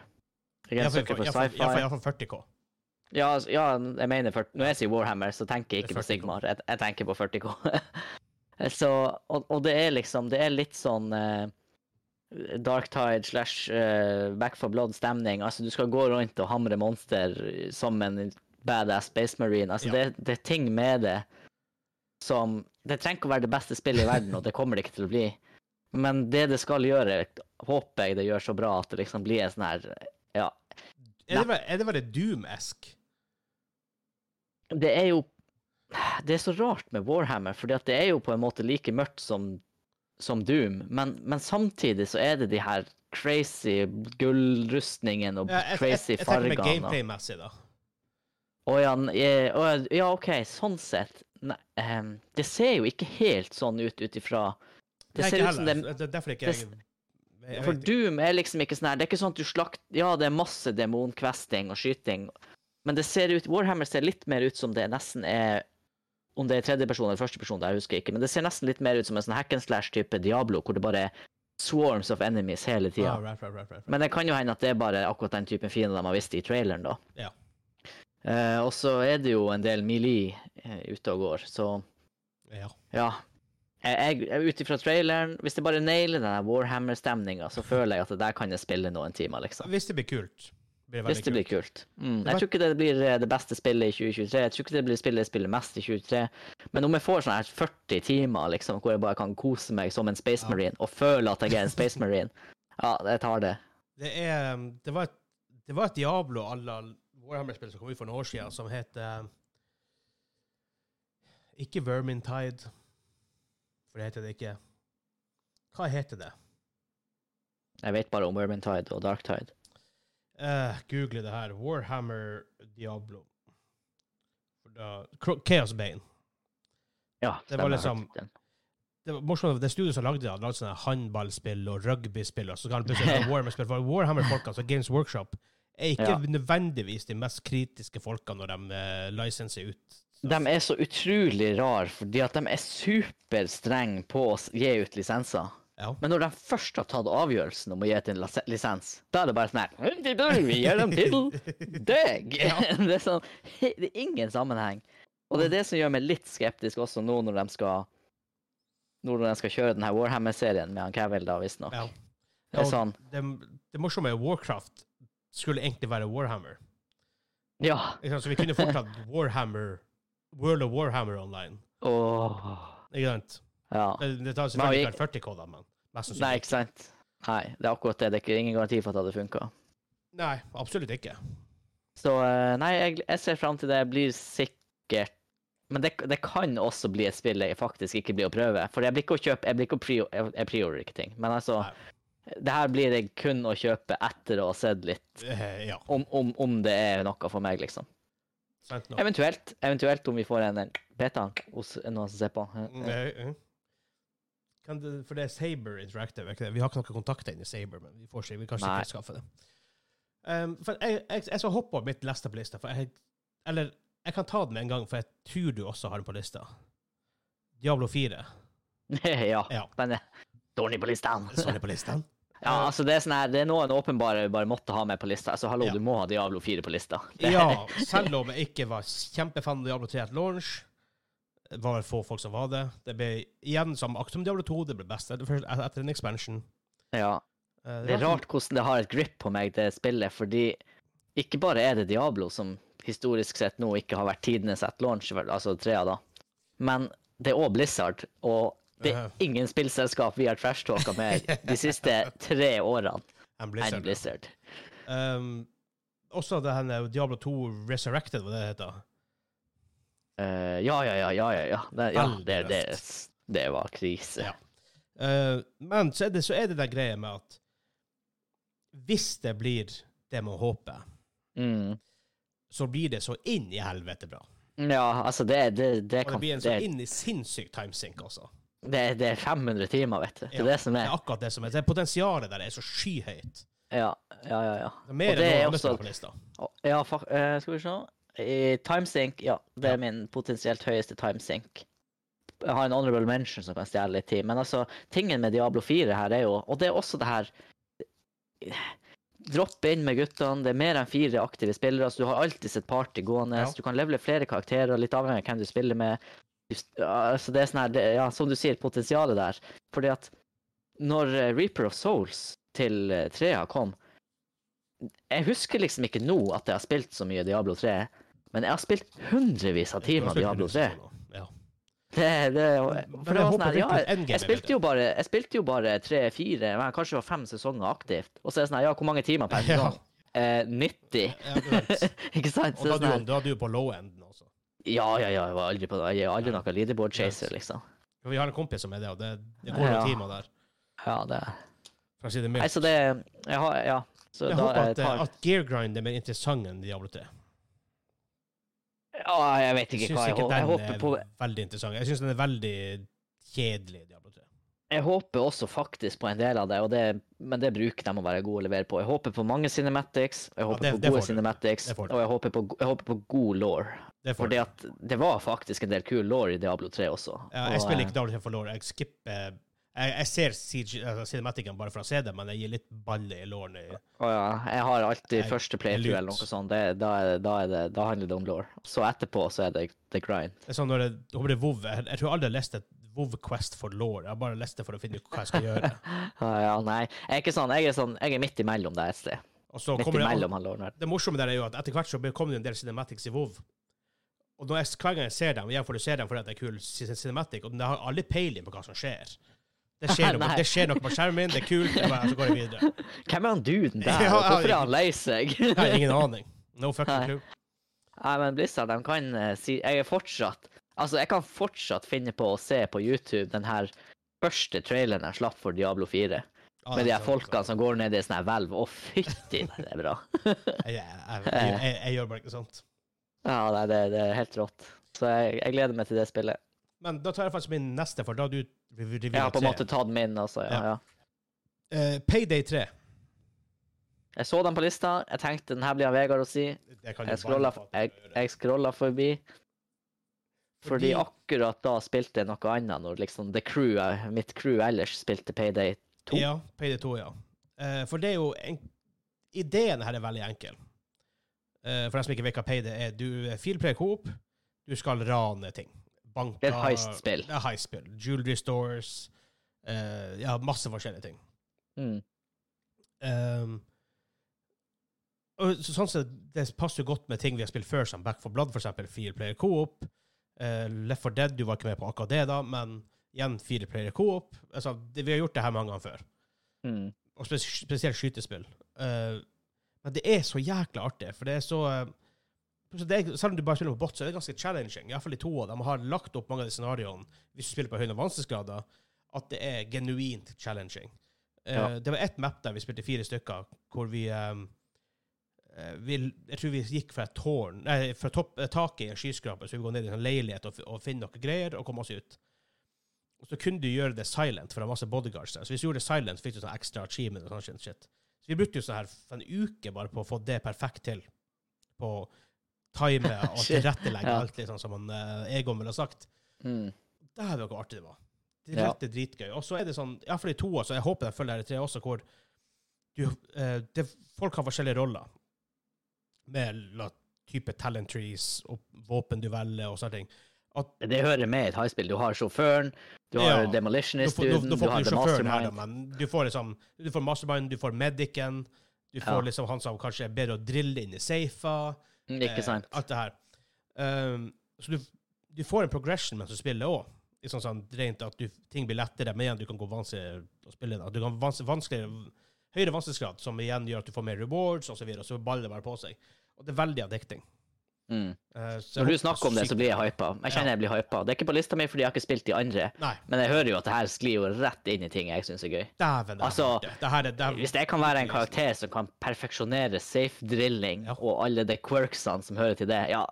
Jeg er en sucker for ja, sci-fi. Ja, ja, for 40K. Ja, ja, jeg mener for, Når jeg sier Warhammer, så tenker jeg ikke på Sigmar. Jeg, jeg tenker på 40K. så, og, og det er liksom Det er litt sånn uh, Darktide slash uh, Back for Blood-stemning. Altså, du skal gå rundt og hamre monster som en badass Space Marine. Altså, Ja. det, det er ting med det som Det trenger ikke å være det beste spillet i verden, og det kommer det ikke til å bli. Men det det skal gjøre, håper jeg det gjør så bra at det liksom blir en sånn her Ja, Er det, er det bare Doom-esk? det er jo Det er så rart med Warhammer, for det er jo på en måte like mørkt som som Doom, men, men samtidig så er det de her crazy gullrustningene og Ja, jeg, jeg, crazy jeg, tenker med gameplay-messig, da. Å ja, eh, ja, OK, sånn sett. Nei, um, det ser jo ikke helt sånn ut ut ifra Det ser ut som det heller. Det er ikke jeg, jeg For. Doom er liksom ikke sånn her Det er ikke sånn at du slakt Ja, det er masse demonkvesting og skyting, men det ser ut Warhammer ser litt mer ut som det nesten er Om det er tredjeperson eller førsteperson, det husker jeg ikke, men det ser nesten litt mer ut som en sånn hack and slash-type Diablo, hvor det bare er swarms of enemies hele tida. Ah, right, right, right. Men det kan jo hende at det er bare akkurat den typen fiender de har visst i traileren, da. Ja. Uh, og så er det jo en del melee uh, ute og går, så Ja. ja. Jeg, jeg, Ut ifra traileren, hvis jeg bare nailer den Warhammer-stemninga, så føler jeg at det der kan jeg spille noen timer, liksom. Hvis det blir kult. Blir veldig Hvis det blir kult. Mm. Jeg tror ikke det blir eh, det beste spillet i 2023. Jeg tror ikke det blir spillet jeg spiller mest i 2023. Men om jeg får sånn her 40 timer liksom, hvor jeg bare kan kose meg som en Space Ja. Marine og føle at jeg er en Space Marine, ja, jeg tar det. Det er Det var et, det var et Diablo à la Warhammer-spill som kom ut for noen år siden, som heter Ikke Vermintide, for det heter det ikke. Hva heter det? Jeg vet bare om Vermintide og Darktide. Uh, Google det her. Warhammer Diablo. Da, Chaos Bane. Ja, Det var liksom-. Det var morsomt, det studioet som lagde det, hadde lagd sånne håndballspill og rugbyspill, og så kan Warhammer-spill. For Warhammer-folka, altså Games Workshop, er ikke Ja. nødvendigvis de mest kritiske folka når de uh, lisenser ut. De er så utrolig rar, fordi at de er superstrenge på å gi ut lisenser. Ja. Men når de først har tatt avgjørelsen om å gi ut en lisens, da er det bare sånn her Vi gir dem til deg! Ja. Det er sånn Det er ingen sammenheng. Og det er det som gjør meg litt skeptisk også nå når de skal når de skal kjøre denne Warhammer-serien med han Cavill, da, visstnok. Ja. Det sånn det, det morsomme er Warcraft skulle egentlig være Warhammer. Ja. Så vi kunne fortsatt Warhammer World of Warhammer online. Oh. Ikke sant? Ja. Det, det tar selvfølgelig ikke vært 40 koder, men Nei, ikke sant? Nei, det er akkurat det. Det er ingen garanti for at det hadde funka. Nei, absolutt ikke. Så eh, nei, jeg, jeg ser fram til det. Blir sikkert Men det, det kan også bli et spill jeg faktisk ikke blir å prøve. For jeg blir ikke å kjøpe Jeg blir ikke å prio, jeg, jeg priorer ikke ting. Men altså Det her blir jeg kun å kjøpe etter å ha sett litt Eh, ja, om, om, om det er noe for meg, liksom. Eventuelt, eventuelt om vi får en, beta hos noen som ser på. Mm, det, for det er Saber Interactive. er ikke det? Vi har ikke noen kontakter inn i Saber, men vi får se. Vi kan Nei. sikkert skaffe det. Um, for jeg, jeg, jeg skal hoppe over mitt liste på lista. For jeg, eller jeg kan ta den med en gang, for jeg tror du også har den på lista. Diablo 4. ja. Ja. Den er dårlig på lista. Dårlig på lista? Ja, altså det er sånn her, det er noen åpenbare bare måtte ha med på lista. Altså hallo, Ja. du må ha Diablo 4 på lista. Det- Ja, selv om jeg ikke var kjempefan av Diablo 3 at launch. Det var vel få folk som var det. Det ble igjen som som Diablo 2, det ble best etter, en expansion. ja. Eh, Det er rart hvordan det har et grip på meg, det spillet, fordi ikke bare er det Diablo som historisk sett nå ikke har vært tidenes at launch, altså trea da, men det er òg Blizzard, og det er ingen spillselskap vi har trashtalka med de siste tre årene enn Blizzard. Blizzard. Um, også det her Diablo 2 Resurrected, hva det heter. Eh, ja, ja, ja, ja, ja. ja. Det, ja det, det, det var krise. Ja. Uh, men så er, det, så er det der greia med at hvis det blir det man håper, Mm. så blir det så inn i helvete bra. Ja, altså det, det, det, Og det kan, blir en så inn i sinnssyk timesync også. det, det er 500 timer, vet du. Det Ja, er det som Det er. er akkurat det som er. Det Potensialet der er så skyhøyt. Ja, ja, ja. ja. Det er mer enn er noe annet er på lista. Ja, for, uh, skal vi se. I timesync, ja. Det er min potensielt høyeste timesync. Jeg har en honorable mention som kan stjele litt tid. Men altså, tingen med Diablo 4 her er jo Og det er også det her Droppe inn med guttene. Det er mer enn fire aktive spillere, så du har alltid sett party gående. Ja. Du kan levele flere karakterer, litt avhengig av hvem du spiller med. Altså det er sånn her, det, ja, som du sier, potensialet der. Fordi at når eh, Reaper of Souls til eh, trea kom Jeg husker liksom ikke nå at jeg har spilt så mye Diablo 3, men jeg har spilt hundrevis av timer Diablo 3. Ja. Det, det, for det var sånn her, ja, jeg, spilte jo bare Jeg spilte jo bare tre-fire, kanskje det var fem sesonger aktivt. Og så er det sånn her, ja, hvor mange timer per sesong? Eh, 90. Ja, du vet. ikke sant? Og da hadde, du, da du på low enden også. ja, ja, ja, jeg var aldri på Jeg er aldri noen leaderboard chaser, liksom. Vi har en kompis som er det, og det, det går noen timer der. Ja, det For å si det Nei, mildt. så det Jeg har Ja. Så Jeg da håper at, tar at Gear Grind er mer interessant enn Diablo 3. Ja, jeg vet ikke syns hva jeg, ikke jeg håper er på. veldig interessant. Jeg syns den er veldig kjedelig, Diablo 3. Jeg håper også faktisk på en del av det, og det, men det bruker de å være gode å levere på. Jeg håper på mange cinematics, jeg håper det- på gode cinematics, og jeg håper, på, jeg håper på god law. Det Fordi at det var faktisk en del kul law i Diablo 3 også. Ja, Og, jeg spiller eh, ikke Diablo 3 for lore. Jeg skipper Jeg, jeg ser CG, altså Cinematicen bare for å se det, men jeg gir litt balle i lårene. Å ja, jeg har alltid Jeg- første playthrough eller noe sånt. Det, da, det, da, det, da handler det om law. Så etterpå så er det the grind. Det er sånn når det, over det WoW, jeg, jeg tror aldri jeg har lest et WoW Quest for law. Jeg har bare lest det for å finne ut hva jeg skal gjøre. Ja, ja, nei. Jeg er ikke sånn, jeg er sånn, jeg er midt imellom der et sted. Midt imellom han låren det morsomme der er jo at etter hvert så kommer det en del cinematics i WoW. Og når jeg, hver gang jeg ser dem, jeg får du se dem fordi det er kul cinematic, og jeg har aldri peiling på hva som skjer. Det skjer, noe, det skjer noe på skjermen det er kult, bare, så går jeg videre. Hvem er han duden der? Ja, Hvorfor er han lei seg? Jeg har ingen aning. No fucking clue. Nei, men Blizzard, de kan eh, si Jeg er fortsatt Altså, jeg kan fortsatt finne på å se på YouTube den her første traileren jeg slapp for Diablo 4. Ah, Med de er her folkene som går ned i sånne her hvelv. Å, fytti, det er bra. Jeg, jeg, jeg, jeg, jeg, jeg gjør bare ikke sånt. Ja, nei, det, det er helt rått. Så jeg gleder meg til det spillet. Men da tar jeg faktisk min neste, for da har du rev- Jeg har på en måte måte tatt min, altså. Ja, Ja. Eh, Payday 3. Jeg så den på lista. Jeg tenkte den her blir av Vegard å si. Jeg scrolla, jeg, jeg scrolla forbi. Fordi Fordi- akkurat da spilte jeg noe annet, når liksom the crew, eh, mitt crew ellers spilte Payday 2. Ja, Payday 2, ja. Uh, for det er jo en, Ideen her er veldig enkel. Uh, for dem som ikke vet hva Payday er. Du er fireplayer coop, du skal rane ting. Banker Det er heist-spill. Det er heist-spill. Jewelry stores. Uh, ja, masse forskjellige ting. Mm. Um, og så, sånn sett, Det passer jo godt med ting vi har spilt før, som Back for Blood, eksempel. Fire player co-op. Uh, Left for Dead, du var ikke med på akkurat det, da, men igjen fire player co-op. Altså, det, vi har gjort det her mange ganger før. Mm. Og spes spesielt skytespill. Uh, men det er så jækla artig, for det er så det er, Selv om du bare spiller på bot, så er det ganske challenging. Iallfall de to av dem har lagt opp mange av de scenarioene, hvis du spiller på høyere vanskelighetsgrader, at det er genuint challenging. Eh, Ja. Det var ett map der vi spilte fire stykker, hvor vi, eh, vi Jeg tror vi gikk fra tårn Nei, fra topp, eh, taket i en skyskraper, så vi går ned i en leilighet og, og finner noe greier og kommer oss ut. Og så kunne du gjøre det silent, for det var masse bodyguards der. Så hvis du gjorde det silent, fikk du sånn ekstra achievement og sånn shit. Så vi brukte jo sånn her en uke bare på å få det perfekt til. På time og tilrettelegge alt, liksom, som han, uh, Egon ville ha sagt. Mm. Dæven, hvor artig det var. Det Ja. dritgøy. Og så er det sånn, iallfall i toa, så jeg håper de følger det i tre også, hvor du, uh, det, folk har forskjellige roller. Med la, type talent trees og våpen du velger og sånne ting. Det hører med i et high-spill. Du har sjåføren, du har Ja. Demolitionist-duden, du, du har the mastermind. her, da, du får liksom Du får mastermind, du får medicen, du får Ja. liksom han som kanskje er bedre å drille inn i safer. Mm, Ikke sant? alt det her. Um, så du, du får en progression mens du spiller òg. Sånn, sånn, rent at du, ting blir lettere, men igjen, du kan gå vanskeligere å spille. Da. Du kan vans vanskeligere, høyere vanskelighetsgrad, som igjen gjør at du får mer rewards, og så videre, og så baller det bare på seg. Og det er veldig addicting. Mm. Uh, Når du snakker om det, så blir jeg hypa. Jeg kjenner jeg blir hypa. Det er ikke på lista mi fordi jeg har ikke spilt de andre, Nei, men jeg hører jo at det her sklir jo rett inn i ting jeg syns er gøy. dæven, Altså, det, det er det, Hvis jeg kan være en karakter som kan perfeksjonere safe drilling Ja. og alle de quirksene som hører til det, ja,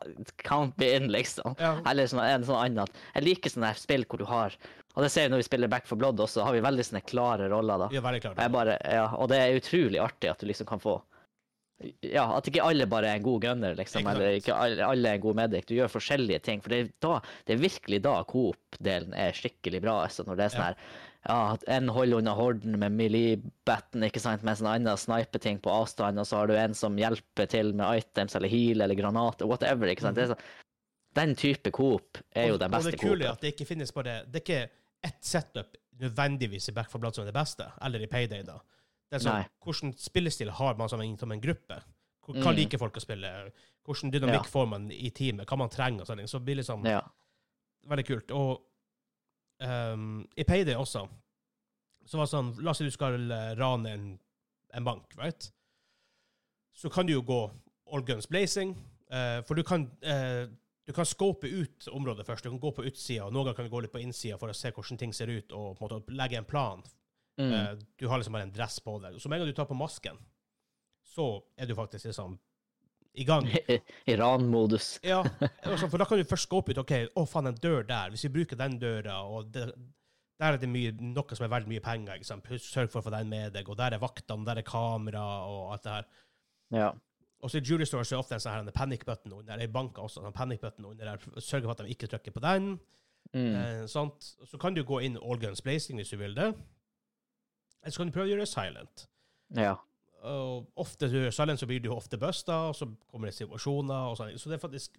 count me in, liksom. Ja. Eller sånn, en sånn annen Jeg liker sånne her spill hvor du har Og det ser vi når vi spiller Back for Blood også, har vi veldig sånne klare roller, da. Er veldig klare. Jeg bare, ja, og det er utrolig artig at du liksom kan få Ja, at ikke alle bare er en god gunner, liksom. Ikke. Eller ikke alle, er en god medic. Du gjør forskjellige ting. For det er, da, det er virkelig da coop-delen er skikkelig bra. Altså, når det er sånn her ja, en holder unna horden med melee-batten, ikke sant, mens en annen sniper ting på avstand, og så har du en som hjelper til med items eller heal eller granater, whatever. ikke sant. Det er så, den type coop er jo den beste Og det kule er coopen. at det ikke finnes bare Det er ikke ett setup nødvendigvis i Back for Blood som er det beste, eller i Payday, da. Det er sånn, Nei. Hvordan spillestil har man som en, som en gruppe? Hva Mm. liker folk å spille? Hvordan dynamikk Ja. får man i teamet? Hva man trenger? og sånne. Så det blir liksom Ja. veldig kult. Og um, i Payday også, så var det sånn La oss si du skal eh, rane en, en bank, right? Så kan du jo gå all guns blazing, uh, for du kan uh, du kan scope ut området først. Du kan gå på utsida, og noen ganger kan du gå litt på innsida for å se hvordan ting ser ut, og på en måte legge en plan. Mm. Eh, du har liksom bare en dress på deg. Så med en gang du tar på masken, så er du faktisk liksom i gang. Iran-modus. Ja, altså, for da kan du først scope ut OK, å faen, en dør der. Hvis vi bruker den døra, og det, der er det mye, noe som er verdt mye penger, sørg for å få den med deg, og der er vaktene, der er kamera, og alt det her. Ja. Og så i Jewelry Store så er ofte en sånn her panic button under, i banker også, en panic button under der, sørg for at de ikke trykker på den. Mm. Eh? Så kan du gå inn all guns blazing hvis du vil det. Eller så kan du prøve å gjøre det silent. ja. Og ofte du gjør silent, så blir du ofte busta, og så kommer det situasjoner og sånn. Så det er faktisk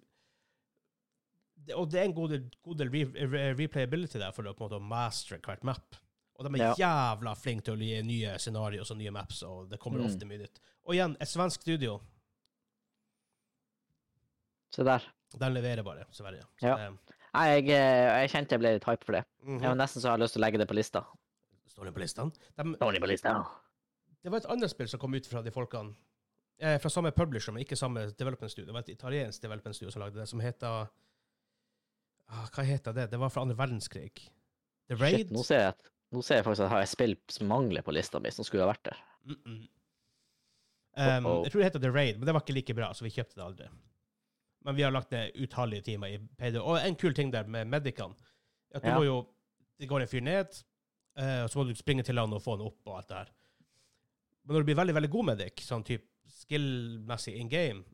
det, Og det er en god del, god del re, re, replayability der for å på en måte mastre hvert map. Og de er jævla flinke til å gi nye scenarioer og nye maps, og det kommer Mm. ofte mye nytt. Og igjen, et svensk studio, Se der. den leverer bare, Sverige. Så Ja. det, Nei, jeg, eh, jeg kjente jeg ble litt hype for det. mhm. Jeg var nesten så jeg har lyst til å legge det på lista. Står det på listene? De, Står det på listene? Det var et annet spill som kom ut fra de folkene eh, Fra samme publisher, men ikke samme development studio. Det var et italiensk development studio som lagde det, som heter ah, Hva heter det? Det var fra andre verdenskrig. The Raid? Shit, nå ser jeg, at- nå ser jeg faktisk at jeg har et spill som mangler på lista mi, som skulle ha vært der. Mm -mm. Um, oh -oh. jeg tror det heter The Raid, men det var ikke like bra, så vi kjøpte det aldri. Men vi har lagt ned utallige timer i PD. Og en kul ting der med Medicene, at du Ja. må jo Det går en fyr ned, eh, og så må du springe til han og få han opp og alt det her. Men når du blir veldig, veldig god medic, sånn type skill-messig in game,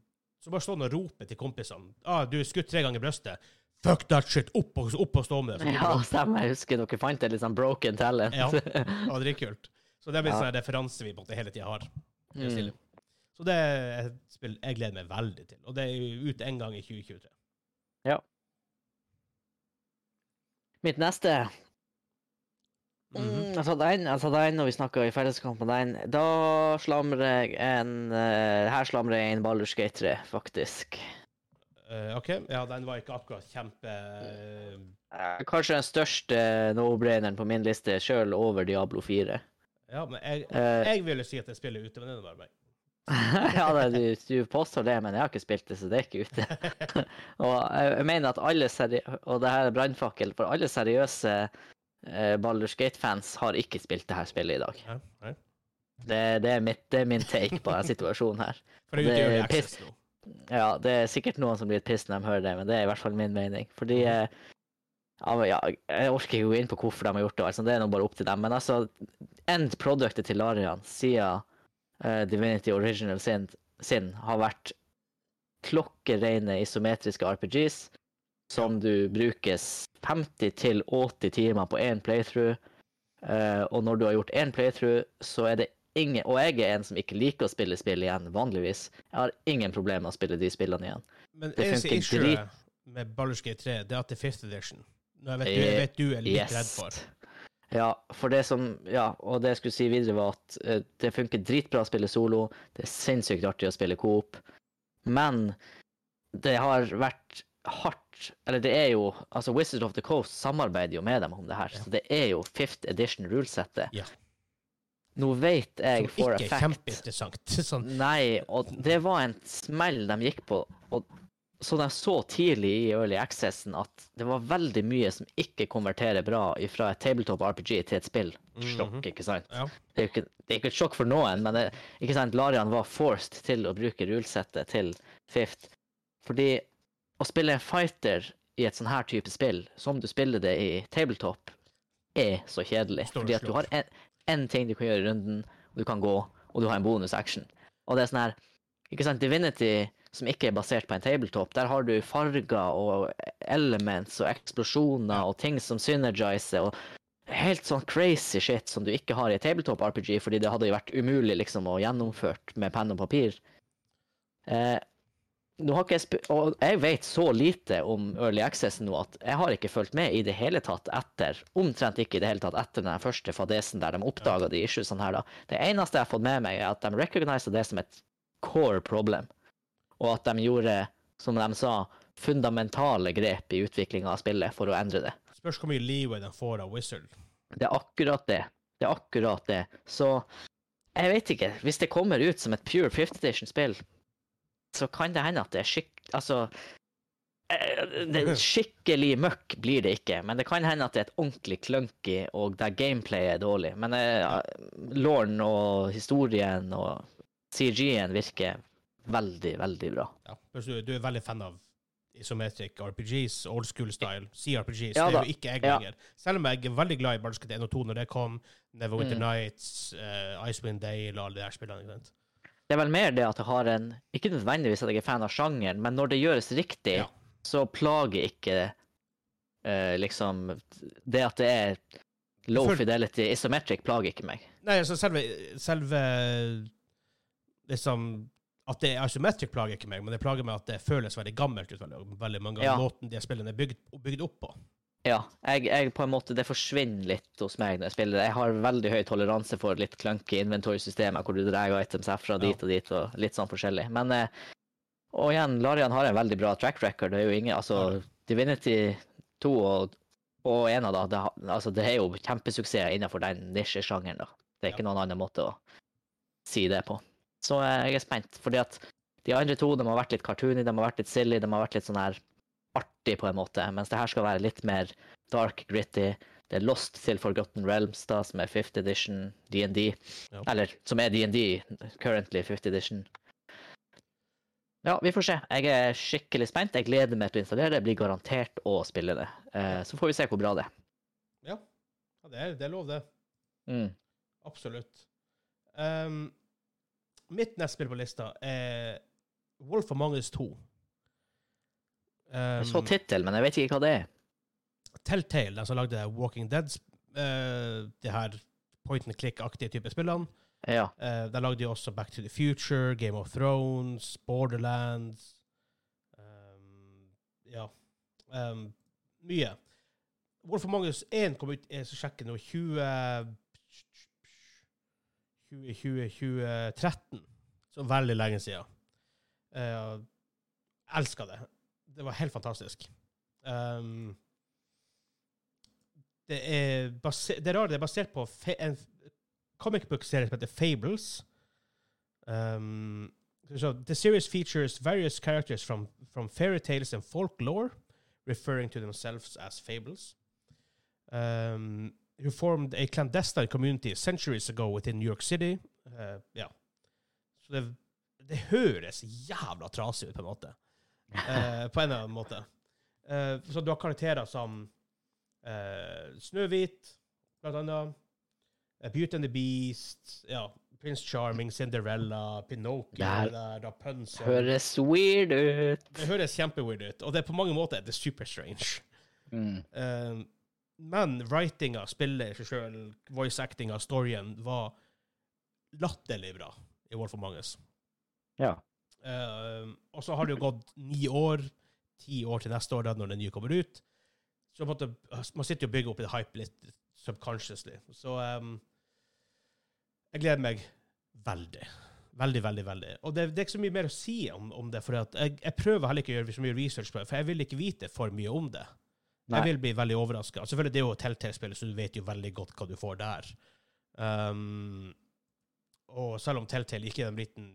så bare stå han og rope til kompisene. Ah, 'Du er skutt tre ganger i brøstet.' Fuck that shit! Opp og, opp og stå med det. Ja, stemmer. Jeg husker dere fant et litt sånn broken talent. Ja. Ja, kult Så det blir Ja. en sånn referanse vi på en måte hele tida har. Er Mm. Så det er et spill jeg gleder meg veldig til. Og det er jo ute en gang i 2023. Ja. Mitt neste. Mm, Jeg tar den, jeg tar den, og vi snakka i felleskamp med den. Da slamrer jeg en eh, Her slamrer jeg en Baldur's Gate 3, faktisk. Uh, OK. Ja, den var ikke akkurat kjempe Eh, Kanskje den største no-braineren på min liste, sjøl over Diablo 4. Ja, men jeg, jeg ville si at jeg spiller er ute, men det er bare meg. ja, det, du, du påstår det, men jeg har ikke spilt det, så det er ikke ute. og jeg, jeg mener at alle seri Og det her er brannfakkel, for alle seriøse eh, Baldur's Gate-fans har ikke spilt det her spillet i dag. Nei, nei. Det, det, er, mitt, det er min take på denne situasjonen her. For det er er Early Access nå. Ja, det er sikkert noen som blir piss når de hører det, men det er i hvert fall min mening. Fordi eh, ja, men ja, Jeg orker ikke gå inn på hvorfor de har gjort det, altså, det er nå bare opp til dem. Men altså, end productet til Larian siden uh, Divinity Original sin, sin har vært klokkereine isometriske RPGs som du bruker 50-80 timer på én playthrough. Eh, og når du har gjort én playthrough, så er det ingen Og jeg er en som ikke liker å spille spill igjen, vanligvis. Jeg har ingen problemer med å spille de spillene igjen. Men det eneste issue drit- med Ballerskate 3, det er at det er fifth edition. Nå vet, du, jeg vet du er litt redd for. Ja, for det som Ja, og det jeg skulle si videre, var at eh, det funker dritbra å spille solo. Det er sinnssykt artig å spille coop. Men det har vært hardt Eller det er jo Altså, Wizard of the Coast samarbeider jo med dem om det her, Ja. så det er jo fifth edition rulesettet. Ja. Nå vet jeg Som for ikke er kjempeinteressant. Sånn, Nei, og det var en smell de gikk på. Og så jeg så tidlig i Early Accessen at det var veldig mye som ikke konverterer bra fra et tabletop RPG til et spill. Sjokk, Mhm. ikke sant? ja. Det er ikke, det er ikke et sjokk for noen, men det, ikke sant? Larian var forced til å bruke rulesettet til Fifth. Fordi å spille fighter i et sånn her type spill, som du spiller det i tabletop, er så kjedelig. Står Fordi at du har en, en ting du kan gjøre i runden, og du kan gå, og du har en bonus action. Og det er sånn her Ikke sant, Divinity, som ikke er basert på en tabletop, der har du farger og elements og eksplosjoner og ting som synergiser og helt sånn crazy shit som du ikke har i tabletop RPG, fordi det hadde jo vært umulig liksom å gjennomført med penn og papir. Eh, jeg jeg vet så lite om Early Access nå at jeg har ikke fulgt med i det hele tatt etter, omtrent ikke i det hele tatt etter den første fadesen der de oppdaga de issuesene her, da. Det eneste jeg har fått med meg, er at de recogniser det som et core problem, og at de gjorde, som de sa, fundamentale grep i utviklinga av spillet for å endre det. Spørs hvor mye leeway de får av Wizard. Det er akkurat det. Det er akkurat det. Så jeg vet ikke. Hvis det kommer ut som et pure fifth edition-spill, så kan det hende at det er skikk... Altså Eh, det skikkelig møkk blir det ikke, men det kan hende at det er et ordentlig clunky, og der gameplayet er dårlig. Men uh, lauren og historien og CG-en virker veldig, veldig bra. Ja. Du, du er veldig fan av isometric RPGs, old school style, CRPGs. Ja det er jo ikke jeg Ja. lenger. Selv om jeg er veldig glad i Baldur's Gate 1 og 2 når det kom, Neverwinter Mm. Nights, uh, Icewind Dale og alle de der spillene. ikke sant? Det er vel mer det at jeg har en Ikke nødvendigvis at jeg er fan av sjangeren, men når det gjøres riktig, Ja. så plager ikke uh, liksom Det at det er low For... fidelity isometric, plager ikke meg. Nei, altså selve, selve liksom At det er isometric plager ikke meg, men det plager meg at det føles veldig gammelt ut veldig, veldig mange ganger. Ja. Måten de spillene er bygd, bygd opp på. Ja, jeg, jeg på en måte, det forsvinner litt hos meg når jeg spiller. Jeg har veldig høy toleranse for litt clunky inventory-systemer, hvor du drar items herfra dit og dit, og litt sånn forskjellig. Men eh, Og igjen, Larian har en veldig bra track record. Det er jo ingen Altså. Divinity 2 og, og ena, da, det, altså, det er jo kjempesuksess innenfor den nisjesjangeren, da. Det er ikke noen annen måte å si det på. Så eh, jeg er spent, fordi at de andre to de har vært litt cartoony, de har vært litt silly, de har vært litt sånn her artig på en måte, mens det her skal være litt mer dark, gritty. Det er Lost til Forgotten Realms, da, som er 5th edition DND. Ja. Eller som er DND currently 5th edition. Ja, vi får se. Jeg er skikkelig spent. Jeg gleder meg til å installere det. Jeg blir garantert å spille det. Eh, så får vi se hvor bra det er. Ja, ja det, er, det er lov, det. Mm. Absolutt. Um, mitt neste spill på lista er Wolf of Us 2. Jeg så Um, tittel, men jeg vet ikke hva det er. Telltale, den som lagde Walking Dead, uh, det her point and click-aktige type spillene. Ja. Uh, de lagde de også Back to the Future, Game of Thrones, Borderlands um, Ja. Um, mye. Hvorfor Magnus Us 1 kom ut Er så sjekke nå 20 20, 2013. Så veldig lenge siden. Uh, Elska det. Det var helt fantastisk. Um, det er basert, det er rart, det er basert på en comic book-serie som heter Fables. Um, so the series features various characters from, from fairy tales and folklore, referring to themselves as fables, um, who formed a clandestine community centuries ago within New York City. Uh, yeah. Så det, det høres jævla trasig ut, på en måte. Eh, på en eller annen måte. Eh, så du har karakterer som eh, Snøhvit, blant annet. eh, Beauty and the Beast, ja, Prince Charming, Cinderella, Pinocchio, Det her der, Rapunzel. Høres weird ut. Det høres kjempeweird ut, og det er på mange måter det er super strange. Mm. Eh, men writinga, spillet i seg sjøl, voice actinga, storyen, var latterlig bra i Wolf of Manges. Ja. Eh, og så har det jo gått ni år, ti år til neste år, da, når den nye kommer ut. Så måte, man sitter jo og bygger opp i hype litt subconsciously. Så um, jeg gleder meg veldig. Veldig, veldig. veldig. Og det, det er ikke så mye mer å si om, om det, for jeg, jeg prøver heller ikke å gjøre så mye research på det, for jeg vil ikke vite for mye om det. Nei. Jeg vil bli veldig overraska. Selvfølgelig, det er jo et Telltale-spillet, så du vet jo veldig godt hva du får der. Um, og selv om Telltale gikk i en liten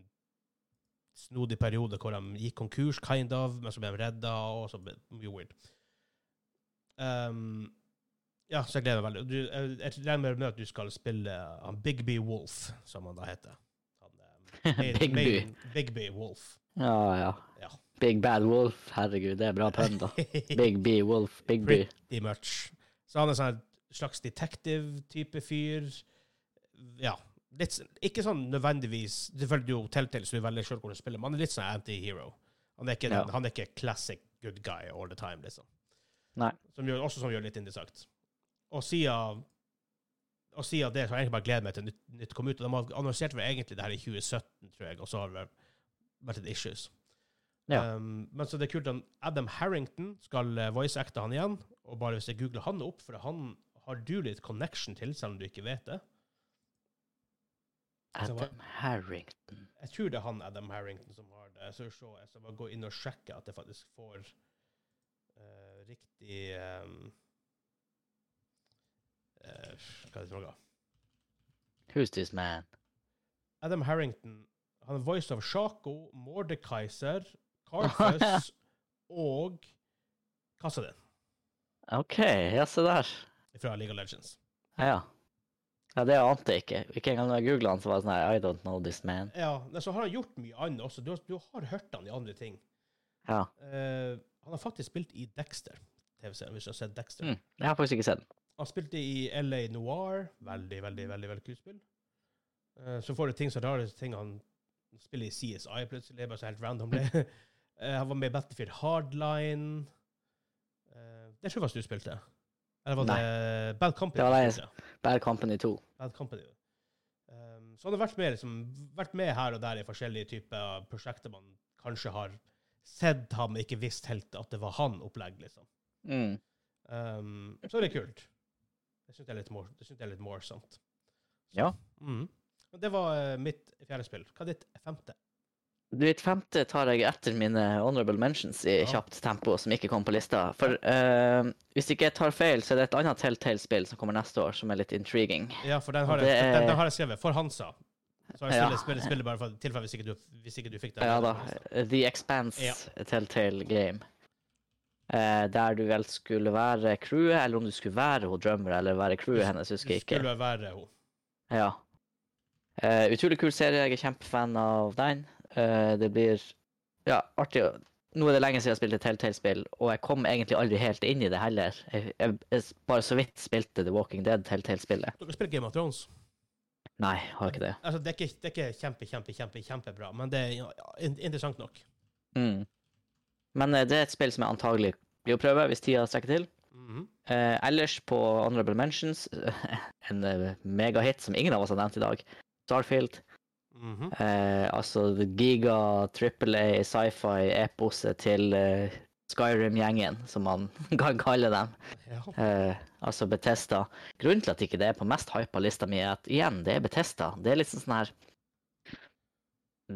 snodig periode hvor de gikk konkurs, kind of, men så ble de redda, og så ble det mye weird. Um, ja, så jeg gleder meg veldig. Du, jeg, jeg regner med at du skal spille han uh, Bigby Wolf, som han da heter. Han, um, Bigby. Big B. main- Big B Wolf. Ja, ja. Ja. Big Bad Wolf. Herregud, det er bra pønn, da. Big B Wolf. Big B. Pretty much. Så han er sånn slags detective-type fyr. Ja. Litt, ikke sånn nødvendigvis Selvfølgelig jo Telltale, så du velger sjøl hvor du spiller, men han er litt sånn anti-hero. Han, er ikke Ja. han er ikke classic good guy all the time, liksom. Nei. Som gjør, også som gjør litt interessant. Og siden og siden det så har jeg egentlig bare gledet meg til nytt, nytt kom ut. Og de har annonsert vel egentlig det her i 2017, tror jeg, og så har det vært et issues. Ja. Um, men så det er kult at Adam Harrington skal uh, voice-acte han igjen. Og bare hvis jeg googler han opp, for han har du litt connection til, selv om du ikke vet det. Så Adam Harrington. Jeg tror det er han Adam Harrington som har det. Så se, jeg skal bare gå inn og sjekke at jeg faktisk får uh, riktig um, uh, Hva er det for noe? Who's this man? Adam Harrington han er voice of Shaco, Mordekaiser, Carthus og Kassadin. OK, ja, se der. fra League of Legends. Ja. Ja, det ante jeg ikke. Ikke engang når jeg googla han, så var det sånn her I don't know this man. Ja, men så har han gjort mye annet også. Du har, du har hørt han i andre ting. Ja. Uh, han har faktisk spilt i Dexter, TV-serien, hvis du har sett Dexter. Mm. Jeg har faktisk ikke sett den. Han spilte i LA Noir. Veldig, veldig, veldig veldig kult spill. Uh, så får du ting så rare ting. Han spiller i CSI plutselig, bare så helt randomly. uh, han var med i Battlefield Hardline. Det tror jeg faktisk du spilte. Eller var det Bad Company? Det var det Ja. Bad Company 2. Bad Company. Um, så han har vært med, liksom, vært med her og der i forskjellige typer prosjekter man kanskje har sett ham, ikke visst helt at det var han-opplegg, liksom. Mm. Um, så det er kult. Det syns jeg er litt, mor det synes jeg er litt morsomt. Ja. Mm. Det var eh, mitt fjerde spill. Hva er ditt femte? Ditt femte tar jeg etter mine honorable mentions i kjapt tempo, som ikke kom på lista. For uh, hvis ikke jeg tar feil, så er det et annet Telltale-spill som kommer neste år, som er litt intriguing. Ja, for den har, jeg, den, den har jeg skrevet. For Hansa. Så jeg Ja. spillet, spillet, spillet bare for tilfelle hvis du, hvis ikke du fikk den. Ja da. The Expanse Ja. Telltale Game. Eh, der du vel skulle være crewet, eller om du skulle være hun drummer, eller være crewet hennes, husker jeg ikke. Skulle være hun. Ja. Eh, utrolig kul serie, jeg er kjempefan av den. Eh, det blir ja, artig. å- Nå er det lenge siden jeg spilte Telltale-spill, og jeg kom egentlig aldri helt inn i det heller. Jeg, jeg, jeg bare så vidt spilte The Walking Dead Telltale-spillet. Dere spiller Game of Thrones? Nei, har ikke det. Altså, det, er ikke, det er ikke kjempe, kjempe, kjempe, kjempebra, men det er ja, interessant nok. Mm. Men eh, det er et spill som jeg antagelig blir å prøve, hvis tida strekker til. Mhm. Eh, ellers på Honorable Mentions, en eh, megahit som ingen av oss har nevnt i dag, Starfield. Mhm. Eh, altså giga trippel A sci-fi-eposet til eh, Skyrim-gjengen, som man kan kalle dem. Ja. Eh, altså Betesta. Grunnen til at ikke det er på mest hypa lista mi, er at igjen, det er Betesta. Det er liksom sånn her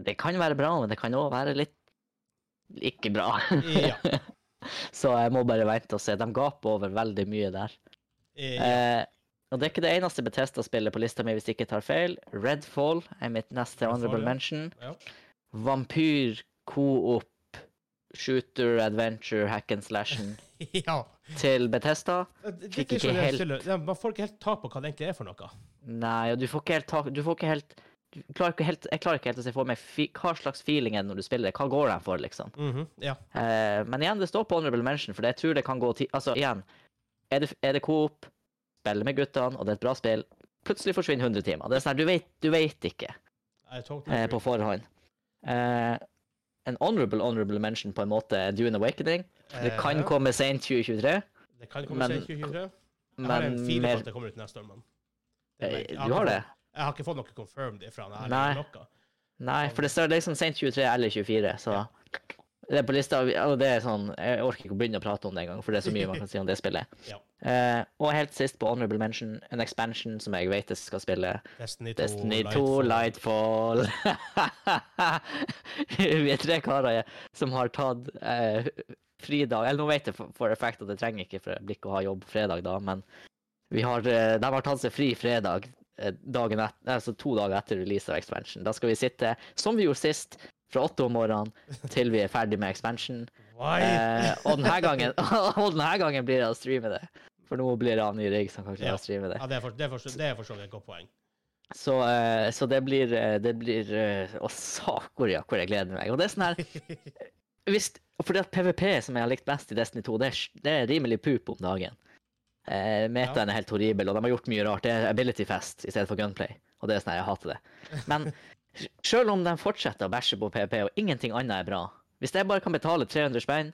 Det kan være bra, men det kan òg være litt ikke bra. Ja. Så jeg må bare vente og se. De gaper over veldig mye der. Ja. Og det er ikke det eneste Betesta-spillet på lista mi, hvis jeg ikke tar feil. Redfall er mitt neste honorable ja. mention. Ja. Vampyr, co-op, shooter, adventure, hack and slashen ja. til Betesta. Fikk ikke helt- ja, Man får ikke helt tak på hva det egentlig er for noe. Nei, og du får ikke helt tak Du får ikke helt klarer helt, jeg klarer ikke helt å se for meg hva slags feeling er det når du spiller det. Hva går den for, liksom? Mhm, Ja. Eh, men igjen, det står på honorable mention, for jeg tror det kan gå ti... Altså, igjen, er det, er det coop, spiller med guttene, og det er et bra spill, plutselig forsvinner 100 timer. Det er sånn du vet, du vet ikke eh, på forhånd. Eh, en honorable honorable mention på en måte er Dune Awakening. Det Eh, kan komme sent 2023, Det kan komme men- sent 2023. Jeg har en på mer at det kommer ut neste år, men Eh, jeg. Du har det? Jeg har ikke fått noe confirmed ifra han her. Nei. Nei, for det står liksom sent 23 eller 24, så Ja. Det er på lista, og det er sånn, Jeg orker ikke å begynne å prate om det engang, for det er så mye man kan si om det spillet. Ja. Eh, og helt sist på honorable mention, en expansion som jeg vet jeg skal spille. Destiny 2, Destiny 2, Lightfall. Vi er tre karer som har tatt eh, fridag. Eller nå vet jeg for, for effekt at jeg trenger ikke, for blikk å ha jobb fredag da, men vi har, eh, de har tatt seg fri fredag, eh, dagen et, altså to dager etter release av expansion. Da skal vi sitte, som vi gjorde sist, fra åtte om morgenen til vi er ferdig med expansion. Eh, og, denne gangen, og denne gangen blir det å streame det. For nå blir det han ny rigg som kan klare Ja. å streame det. ja, det er for, det er for, det er for så vidt et godt poeng. Så, eh, så det blir eh, Det blir eh, Å, saker, ja, hvor jeg gleder meg. Og det er sånn her hvis, Fordi at PVP, som jeg har likt best i Destiny 2, det er, det er rimelig pup om dagen. Eh, metaen er helt horribel, og de har gjort mye rart. Det er Ability Fest i stedet for Gunplay. Og det er sånn her, jeg hater det. Men selv om de fortsetter å bæsje på PVP, og ingenting annet er bra Hvis jeg bare kan betale 300 spenn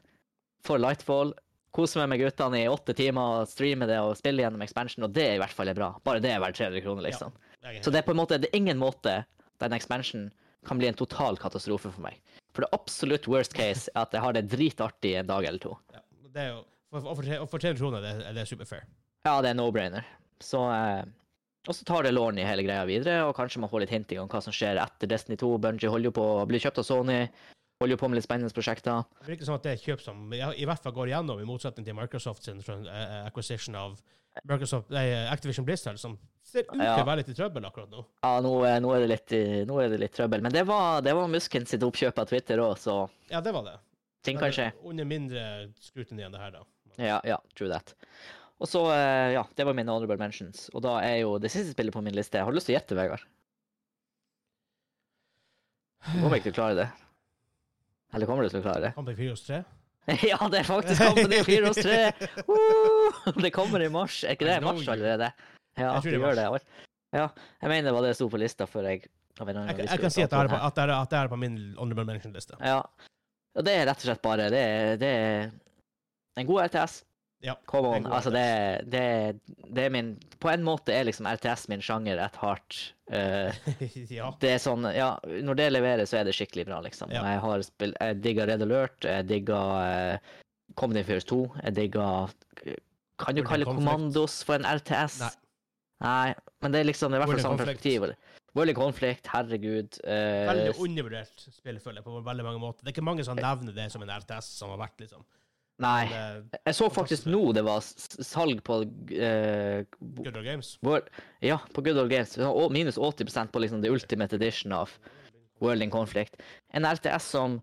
for Lightfall, kose meg med guttene i åtte timer, streame det og spille gjennom expansion, og det i hvert fall er bra, bare det er verdt 300 kroner, liksom. Er Så det er på en måte det er ingen måte den expansion kan bli en total katastrofe for meg. For det absolutt worst case er at jeg har det dritartig en dag eller to. Ja, det er jo, for, for, for, for 300 kroner det, er det superfair. Ja, det er no-brainer. Så eh, Og så tar det lån i hele greia videre, og kanskje man får litt hinting om hva som skjer etter Destiny 2. Bungie holder jo på å bli kjøpt av Sony. Holder jo på med litt spennende prosjekter. Det virker som at det er kjøp som i, i hvert fall går igjennom, i motsetning til Microsoft sin sånn, eh, acquisition av Microsoft, nei, Activision Blizzard, som ser ut til å være litt i trøbbel akkurat nå. Ja, nå, eh, nå, er det litt, eh, nå er det litt trøbbel. Men det var, det var Musken sitt oppkjøp av Twitter òg, så Ja, det var det. ting kan skje. Under mindre skrutiny enn det her, da. Ja, ja, true that. Og så, eh, ja, det var mine honorable mentions. Og da er jo det siste spillet på min liste Jeg Har lyst til å gjette, Vegard? Kommer ikke til å klare det. Eller kommer du til å klare det? Comeback 4 hos 3. ja, det er faktisk Company 4 hos 3! Uh, Det kommer i mars. Er ikke det I mars allerede? Ja, Jeg tror det det gjør det. Ja, jeg mener det var det som sto på lista før jeg annen Jeg, jeg kan si at det er på, at det er, at det er på min honorable mention-liste. Ja. Og det er rett og slett bare Det er, det er en god RTS. Ja, Come on. Altså, det, det, det er min På en måte er liksom RTS min sjanger et hardt. uh, ja. det er sånn Ja, når det leverer, så er det skikkelig bra, liksom. Ja. Jeg har spilt Jeg digga Red Alert, jeg digga uh, Comedy Fears 2, jeg digga Kan du World kalle? Commandos for en RTS? Nei. Nei, men det er liksom det er i hvert fall samme perspektiv. World Conflict, herregud. Uh, Veldig undervurdert spill, føler jeg, på veldig mange måter. Det er ikke mange som nevner det som en RTS som har vært, liksom. Nei. Eh, Jeg så faktisk nå det var salg på uh, Good Old Games. World, Ja, på Good Old Games. Minus 80% på liksom the ultimate edition av World in Conflict. En RTS som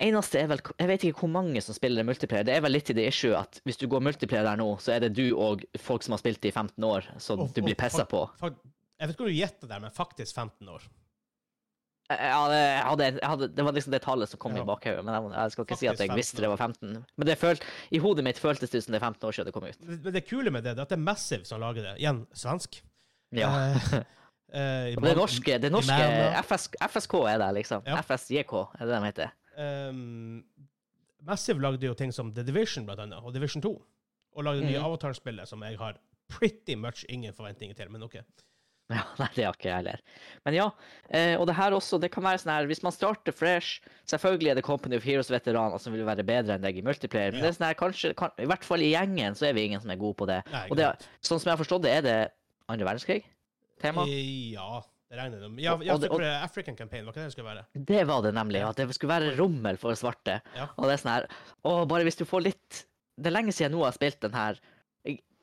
Eneste er vel Jeg vet ikke hvor mange som spiller multiplayer. Det er vel litt i det issue at hvis du går multiplayer der nå, så er det du og folk som har spilt det i 15 år, som oh, du blir pissa oh, på. Jeg vet ikke om du gjetter der, men faktisk 15 år. Jeg det, hadde, hadde, det var liksom det tallet som kom Ja. i bakhodet. Men jeg, jeg skal ikke si at jeg visste det var 15. Men det følt, i hodet mitt føltes det som det er 15 år siden det kom ut. Men det kule med det, er at det er Massive som lager det. Igjen svensk. Ja. Eh, eh, det norske, det norske FS, FSK er der, liksom. Ja. FSJK er det de heter. Um, Massive lagde jo ting som The Division, blant annet, og Division 2. Og lagde nye Mhm. Avatar-spillet som jeg har pretty much ingen forventninger til, men OK. Ja, nei, det har ikke jeg heller. Men ja, eh, og det her også, det kan være sånn her, hvis man starter fresh, selvfølgelig er det Company of Heroes-veteraner som vil være bedre enn deg i multiplayer, men det er sånn her, kanskje, kan, i hvert fall i gjengen, så er vi ingen som er gode på det. Nei, Og det, sånn som jeg har forstått det, er det andre verdenskrig? Tema? Eh, Ja, det regner jeg med. Ja, Og- ja og det- er African Campaign, var ikke det det skulle være? Det var det nemlig, at det skulle være rommel for svarte. Ja. Og det er sånn her, å, bare hvis du får litt, det er lenge siden nå jeg har spilt den her,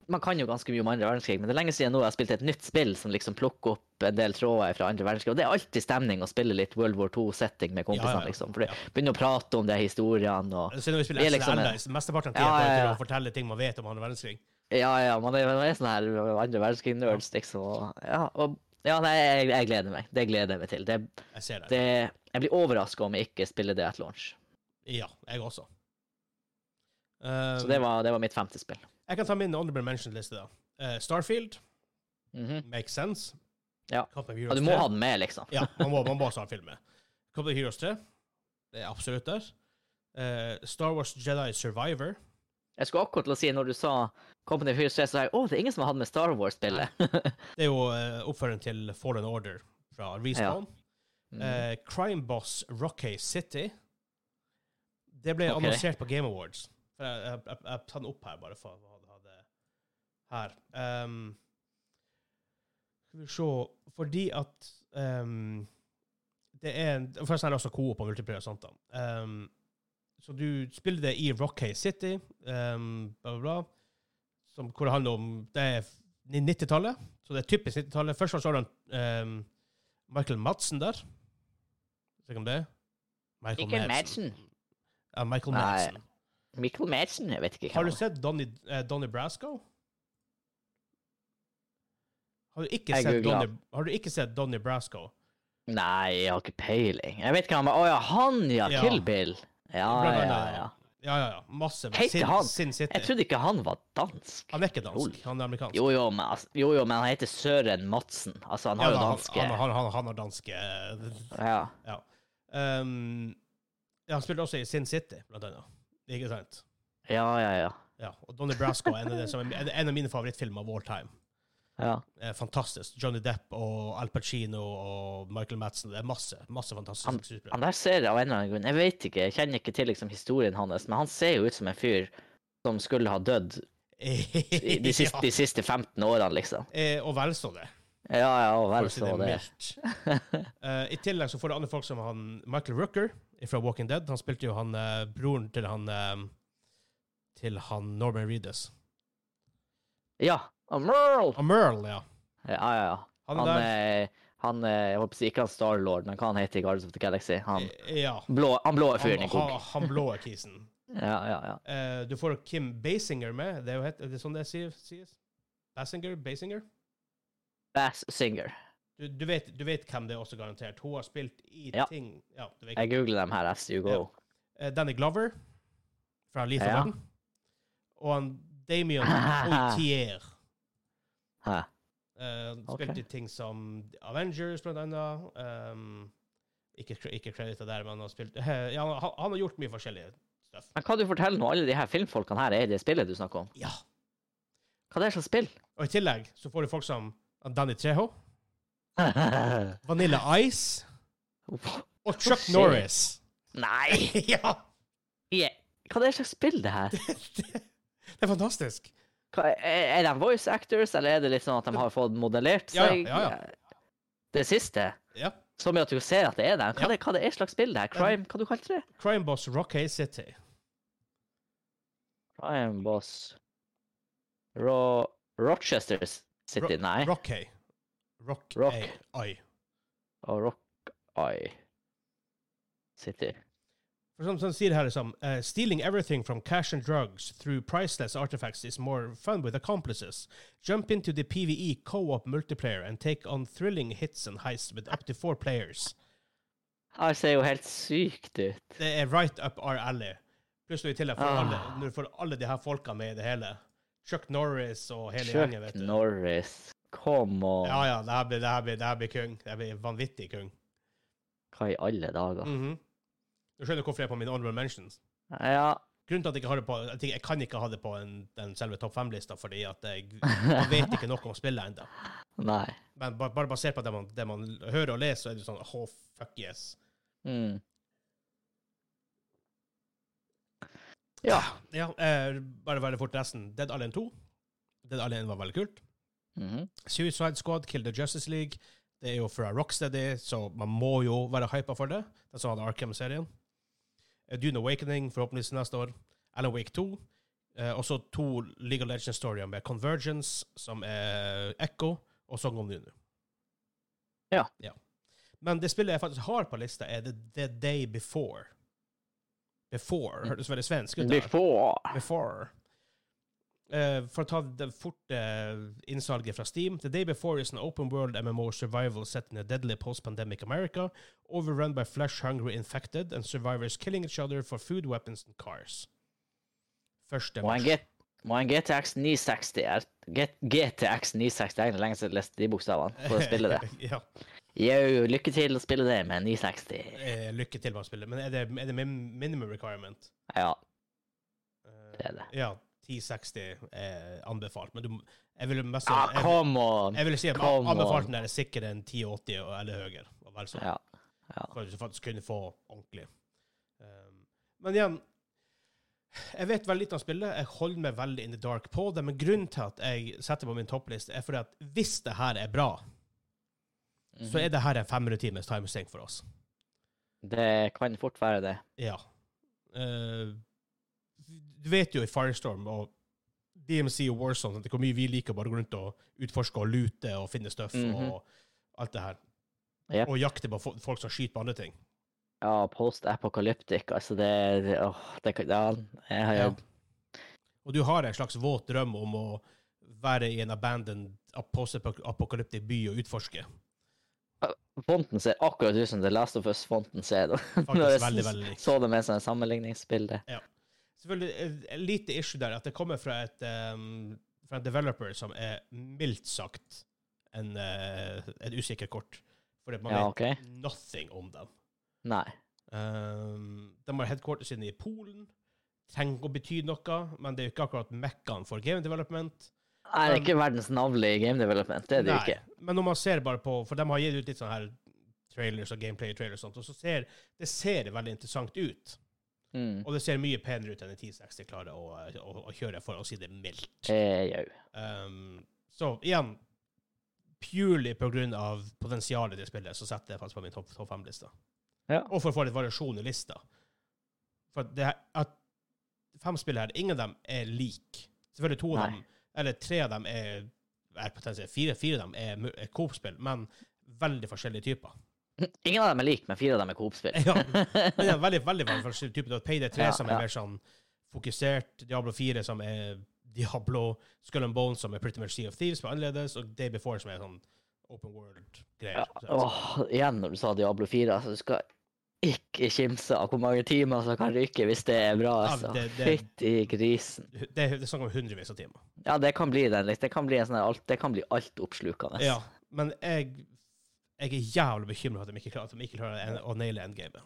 man kan jo ganske mye om andre verdenskrig, men det er lenge siden nå jeg har spilt et nytt spill som liksom plukker opp en del tråder fra andre verdenskrig, og det er alltid stemning å spille litt World War II-setting med kompisene, Ja, ja, ja. liksom, for du begynner å prate om de historiene, og Så når vi spiller Det er liksom SNL, mesteparten av tida Ja, ja, ja. å fortelle ting man vet om andre verdenskrig. ja, ja, man er, man er sånn her andre verdenskrig-nerds, liksom, og ja, og ja, nei, jeg, jeg gleder meg. Det gleder jeg meg til. Det, Jeg ser det. det, jeg blir overraska om jeg ikke spiller det at launch. Ja, jeg også. Um, Så det var, det var mitt femte spill. Jeg kan ta min honorable mention-liste, da. Uh, Starfield Mhm. makes sense. Ja. Ja, du må 3. ha den med, liksom. Ja, man må, man må ha Starfield med. Company Heroes 3. Det er absolutt der. Uh, Star Wars Jedi Survivor. Jeg skulle akkurat til å si, når du sa Company of Heroes 3, så sa jeg å, det er ingen som har hatt med Star Wars-spillet. Det er jo uh, oppføreren til Fallen Order fra Respawn. Mm. Uh, Crime Boss Rocky City. Det ble okay. annonsert på Game Awards. Jeg, jeg, jeg, jeg tar den opp her, bare for å ha her. Um, skal vi se Fordi at um, det er Først er det også coop og multiplayer og sånt. da. Um, så du spiller det i Rockhay City, um, bla, bla, bla. Som, hvor det handler om Det er 90-tallet, så det er typisk 90-tallet. Først så har du um, Michael Madsen der. Vet ikke om det er? Michael Madsen. Ja, Michael Nei. Madsen. Michael Madsen? Jeg vet ikke Har du sett Donny, uh, Donny Brasco? Har du ikke sett Donnie, Donny, har du ikke sett Donny Brasco? Nei, jeg har ikke peiling. Jeg vet ikke han var. Å ja, han ja! Ja. Kill Bill. Ja, ja, ja, ja. Ja. Masse. Sin, han? Sin City. Jeg trodde ikke han var dansk. Han er ikke dansk, han er amerikansk. Jo, jo, men, altså, jo, jo, men han heter Søren Madsen. Altså, han har jo danske Han, han, han, han har danske eh, Ja. Ja. Um, han spilte også i Sin City, blant annet. Ikke sant? Ja, ja, ja. Ja. Og Donny Brasco er en av, det som er en av mine favorittfilmer of all time. Ja. Eh, fantastisk. Johnny Depp og Al Pacino og Michael Madsen. Det er masse masse fantastiske Han skuespillere. der ser av en eller annen grunn Jeg vet ikke, jeg kjenner ikke til liksom, historien hans, men han ser jo ut som en fyr som skulle ha dødd de siste, de siste 15 årene, liksom. Eh, og vel så det. Ja, ja, og vel så det. Eh, I tillegg så får du andre folk som han Michael Rooker fra Walking Dead. Han spilte jo han uh, broren til han uh, til han Norman Reedus. Ja. Og Merle! Og Merle, ja. Ja, ja, ja. Han Han, er eh, han er, Jeg håper å si ikke han Starlord, men hva han heter i Guardians of the Galaxy? Han Eh, ja. blå, han blå fyren i kok. han, han blå kisen. Ja, ja, ja. Uh, du får Kim Basinger med. Det er jo het, er det sånn det sies? Basinger? Basinger? Bass Singer. Du, du, vet, du vet hvem det er også, garantert. Hun har spilt i Ja. ting Ja, du vet. Jeg googler dem her as you go. Eh, Danny Glover fra Lethal Ja. of Og han Damien Poitier. Hæ? Uh, Spilte okay. ting som Avengers, blant annet. Um, ikke, ikke kredita der, men har spilt uh, ja, han, han har gjort mye forskjellig stuff. Men hva du forteller nå, alle de her filmfolkene her er det spillet du snakker om? Ja. Hva det er slags spill? Og i tillegg så får du folk som Danny Treho, Vanilla Ice og Chuck? Norris. Nei! ja! Yeah. Hva det er slags spill, det her? Det er fantastisk. Er, er de voice actors, eller er det litt sånn at de har fått modellert Ja, ja, seg? ja, ja. Det siste? Ja. Så mye at du ser at det er dem? Hva, det, hva det er slags spill, det her? Crime, hva du kalte det? Crime Boss Rockay City. Crime Boss Ro Rochester City, Ro- nei. Rockay. Rock, Rock. A- I. Og Rock Eye City. For som, han sier her liksom, uh, Stealing everything from cash and drugs through priceless artifacts is more fun with accomplices. Jump into the PvE co-op multiplayer and take on thrilling hits and heists with up to four players. Det ser jo helt sykt ut. Det er right up our alley. Plutselig i tillegg for, Ah. alle, når du får alle de her folkene med i det hele. Chuck Norris og hele Chuck gjengen, vet du. Chuck Norris. Come on. Ja, ja, det her blir, det her blir, det her blir kung. Det her blir vanvittig kung. Hva i alle dager? Mhm. Du skjønner hvorfor jeg er på mine honorable mentions. Ja. Grunnen til at jeg ikke har det på jeg, jeg kan ikke ha det på en, den selve topp fem-lista, fordi at jeg, jeg vet ikke noe om spillet ennå. Men bare, bare basert på det man, det man hører og leser, så er det sånn oh, fuck yes. Mm. Ja. Ja, eh, bare veldig fort resten. Dead Alien 2. Dead Alien var veldig kult. Mhm. Suicide Squad, Kill the Justice League. Det er jo fra Rocksteady, så man må jo være hypa for det. Den som hadde Arkham-serien. Eh, Dune Awakening, forhåpentligvis neste år. Alan Wake 2. Eh, og så to League of Legends-storyer med Convergence, som er Echo, og Song of Nunu. Ja. Men det spillet jeg faktisk har på lista, er The, The Day Before. Before. Hørtes veldig svensk ut. Before. Before. Eh, for å ta det forte innsalget fra Steam. The Day Before is an open world MMO survival set in a deadly post-pandemic America, overrun by flesh-hungry infected and survivors killing each other for food, weapons and cars. Første Må en, GTX 960 er get, GTX 960 Det er lenge siden jeg leste de bokstavene for å spille det. ja. Yo, lykke til å spille det med 960. Eh, lykke til med å spille. Men er det, er det minimum requirement? Ja, Eh, det er det. Ja, 1060 er anbefalt, men du Jeg vil mest Ah, jeg, come on! jeg vil si at anbefalten er sikkert en 1080 og- eller høyere. Og vel så. Ja. ja. for du faktisk kunne få ordentlig. Um, men igjen, jeg vet veldig lite om spillet. Jeg holder meg veldig in the dark på det, men grunnen til at jeg setter på min toppliste, er fordi at hvis det her er bra, så er det her en 500 timers time sink for oss. Det kan fort være det. Ja. Uh, du vet jo i Firestorm og DMC og Warzone hvor mye vi liker å bare gå rundt og utforske og lute og finne stuff Mhm. og alt det her. Yep. Og jakte på folk som skyter på andre ting. Ja, post-apocalyptic, altså det, det Åh, det Ja, jeg har jo Og du har en slags våt drøm om å være i en abandoned post-apokalyptisk by og utforske. Fonten ser akkurat ut som The Last of Us-fonten ser. Faktisk Når jeg veldig, veldig lik. Så det med sånn sammenligningsbilde. Selvfølgelig et- et lite issue der at det kommer fra, et, um, fra en developer som er mildt sagt en, uh, et usikker kort. For man Ja, vet okay. nothing om dem. Nei. Um, de har headquarters inne i Polen. Trenger å bety noe, men det er jo ikke akkurat mekkaen for game development. Nei, det er ikke verdens navle i game development? Det er det jo ikke. Men når man ser bare på For de har gitt ut litt sånne her trailers og gameplay-trailers, og sånt, og så ser det ser veldig interessant ut. Mm. Og det ser mye penere ut enn en 1060 klarer å, å, å kjøre, for å si det mildt. Eh. Um, så igjen, purely på grunn av potensialet det spillet, så setter jeg faktisk på min topp top fem-lista. Ja. Og for å få litt variasjon i lista. For det her, at fem spill her, ingen av dem er lik. Selvfølgelig to av dem, eller tre av dem er, er potensielt fire, fire av dem er, er Coop-spill, men veldig forskjellige typer. Ingen av dem er like, men fire av dem er Coop-spill. Ja, men det er veldig, veldig forskjellig type. Du har Payday 3 Ja, som er mer sånn fokusert, Diablo 4 som er Diablo, Skull and Bones som er pretty much Sea of Thieves, som er annerledes, og Day Before som er sånn open world-greier. Ja. Åh, igjen når du sa Diablo 4, altså du skal ikke kimse av hvor mange timer som kan ryke hvis det er bra, altså. Ja, Fytti grisen. Det, det er snakk om hundrevis av timer. Ja, det kan bli den. Det kan bli en sånn alt, det kan bli alt oppslukende. Ja, men jeg, jeg er jævlig bekymra for at de ikke klarer, at de ikke klarer en- å naile endgamet.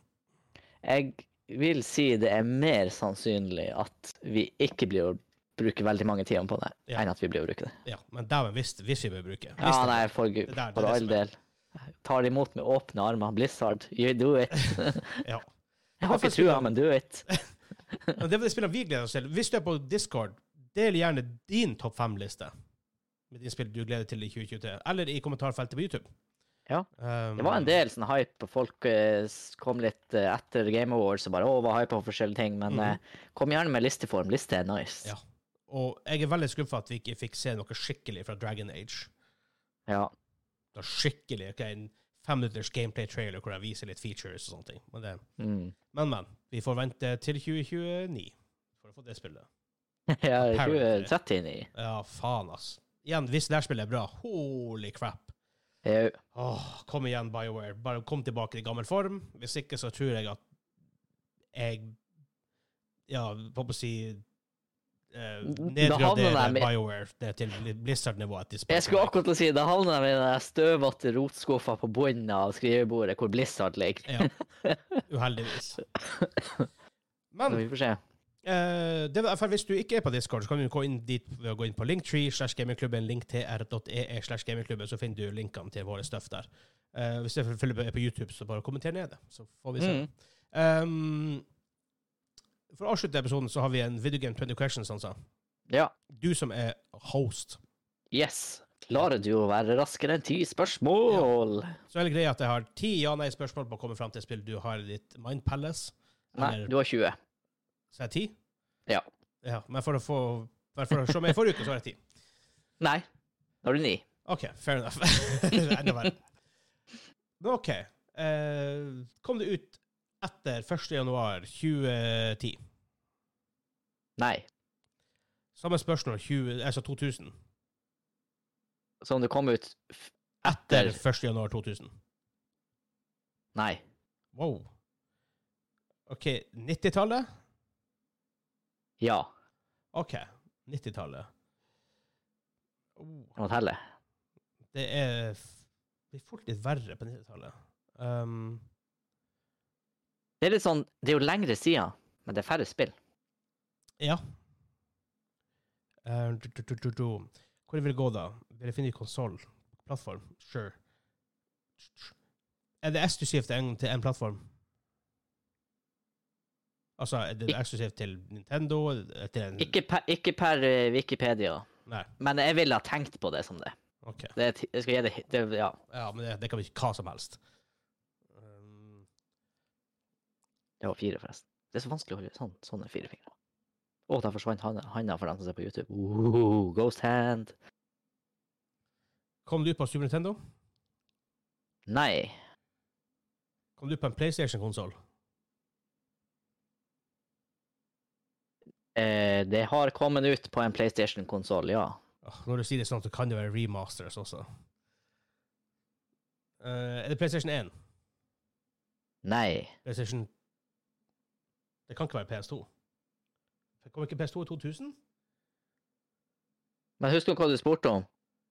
Jeg vil si det er mer sannsynlig at vi ikke blir å bruke veldig mange timer på det, Ja. enn at vi blir å bruke det. Ja, men dæven, hvis, hvis vi bør bruke hvis Ja, nei, for gud. der- er For all del. Tar det imot med åpne armer. Blizzard, you do it. Ja. Jeg har ikke trua, men do it. Det er spillet vi gleder oss til. Hvis du er på Discord, del gjerne din topp fem-liste med de spill du gleder til i 2023, eller i kommentarfeltet på YouTube. Ja. Um, Det var en del sånn hype, folk eh, kom litt eh, etter Game Awards og bare å, var hype på forskjellige ting, men eh, kom gjerne med listeform. Liste er nice. Ja. Og jeg er veldig skuffa at vi ikke fikk se noe skikkelig fra Dragon Age. Ja. Det er skikkelig, Okay, En femminutters gameplay-trailer hvor jeg viser litt features og sånne ting. Men, det, Mm. men, men. Vi får vente til 2029 for å få det spillet. ja 2039. Ja, faen, ass. Igjen, hvis det spillet er bra, holy crap. Jau. Åh, kom igjen, BioWare. Bare kom tilbake i gammel form. Hvis ikke, så tror jeg at jeg Ja, hva på å si eh, Nedgradere BioWare det til Blizzard-nivå. Jeg skulle akkurat til å si, da havner de i den støvete rotskuffa på bunnen av skrivebordet hvor Blizzard ligger. Ja. Uheldigvis. Men vi får se. Eh, det var, hvis du ikke er på Discord, så kan du gå inn dit ved å gå inn på linktree slash gamingklubben, linktr.ee slash gamingklubben, så finner du linkene til våre støff der. Uh, hvis du er på YouTube, så bare kommenter ned det, så får vi se. Mm. Um, for å avslutte episoden så har vi en Video Game 20 Questions, altså. Ja. Du som er host. Yes. Klarer du å være raskere enn ti spørsmål? Så er det greia at jeg har ti ja-nei-spørsmål på å komme fram til spill du har i ditt Mind Palace. Nei, du har 20. så er det ti? Ja. ja. Men for å få for å se meg forrige uke, så er det ti. Nei, da var du ni. OK, fair enough. Enda verre. Men OK. Eh, kom det ut etter 1. januar 2010? Nei. Samme spørsmål 20, altså 2000. Så om det kom ut Etter etter 1. januar 2000. Nei. Wow. OK, 90-tallet? Ja. OK, 90-tallet. Oh, må telle. det er Det blir fort litt verre på 90-tallet. Um, Det er litt sånn Det er jo lengre siden, men det er færre spill. ja. Uh, du, du, du, du. Hvor vil det gå, da? Vil jeg finne konsoll? Plattform? Sure. Er det eksklusivt til en, til en plattform? Altså, er det eksklusivt til Nintendo? Til en Ikke per, ikke per eh, Wikipedia, Nei. men jeg ville ha tenkt på det som det. OK. det jeg skal gi det, det Ja. Ja, men det, det kan bli hva som helst. Um, Det var fire, forresten. Det er så vanskelig å holde sånn. Sånn er fire fingre. Å, der forsvant handa for dem som ser på YouTube. Uh, ghost hand. kom du på Super Nintendo? Nei. Kom du på en PlayStation-konsoll? Eh, det har kommet ut på en PlayStation-konsoll, ja. Når du sier det sånn, så kan det være remasters også. Eh, er det PlayStation 1? Nei. PlayStation Det kan ikke være PS2. Kom ikke PS2 i 2000? Men husker du hva du spurte om?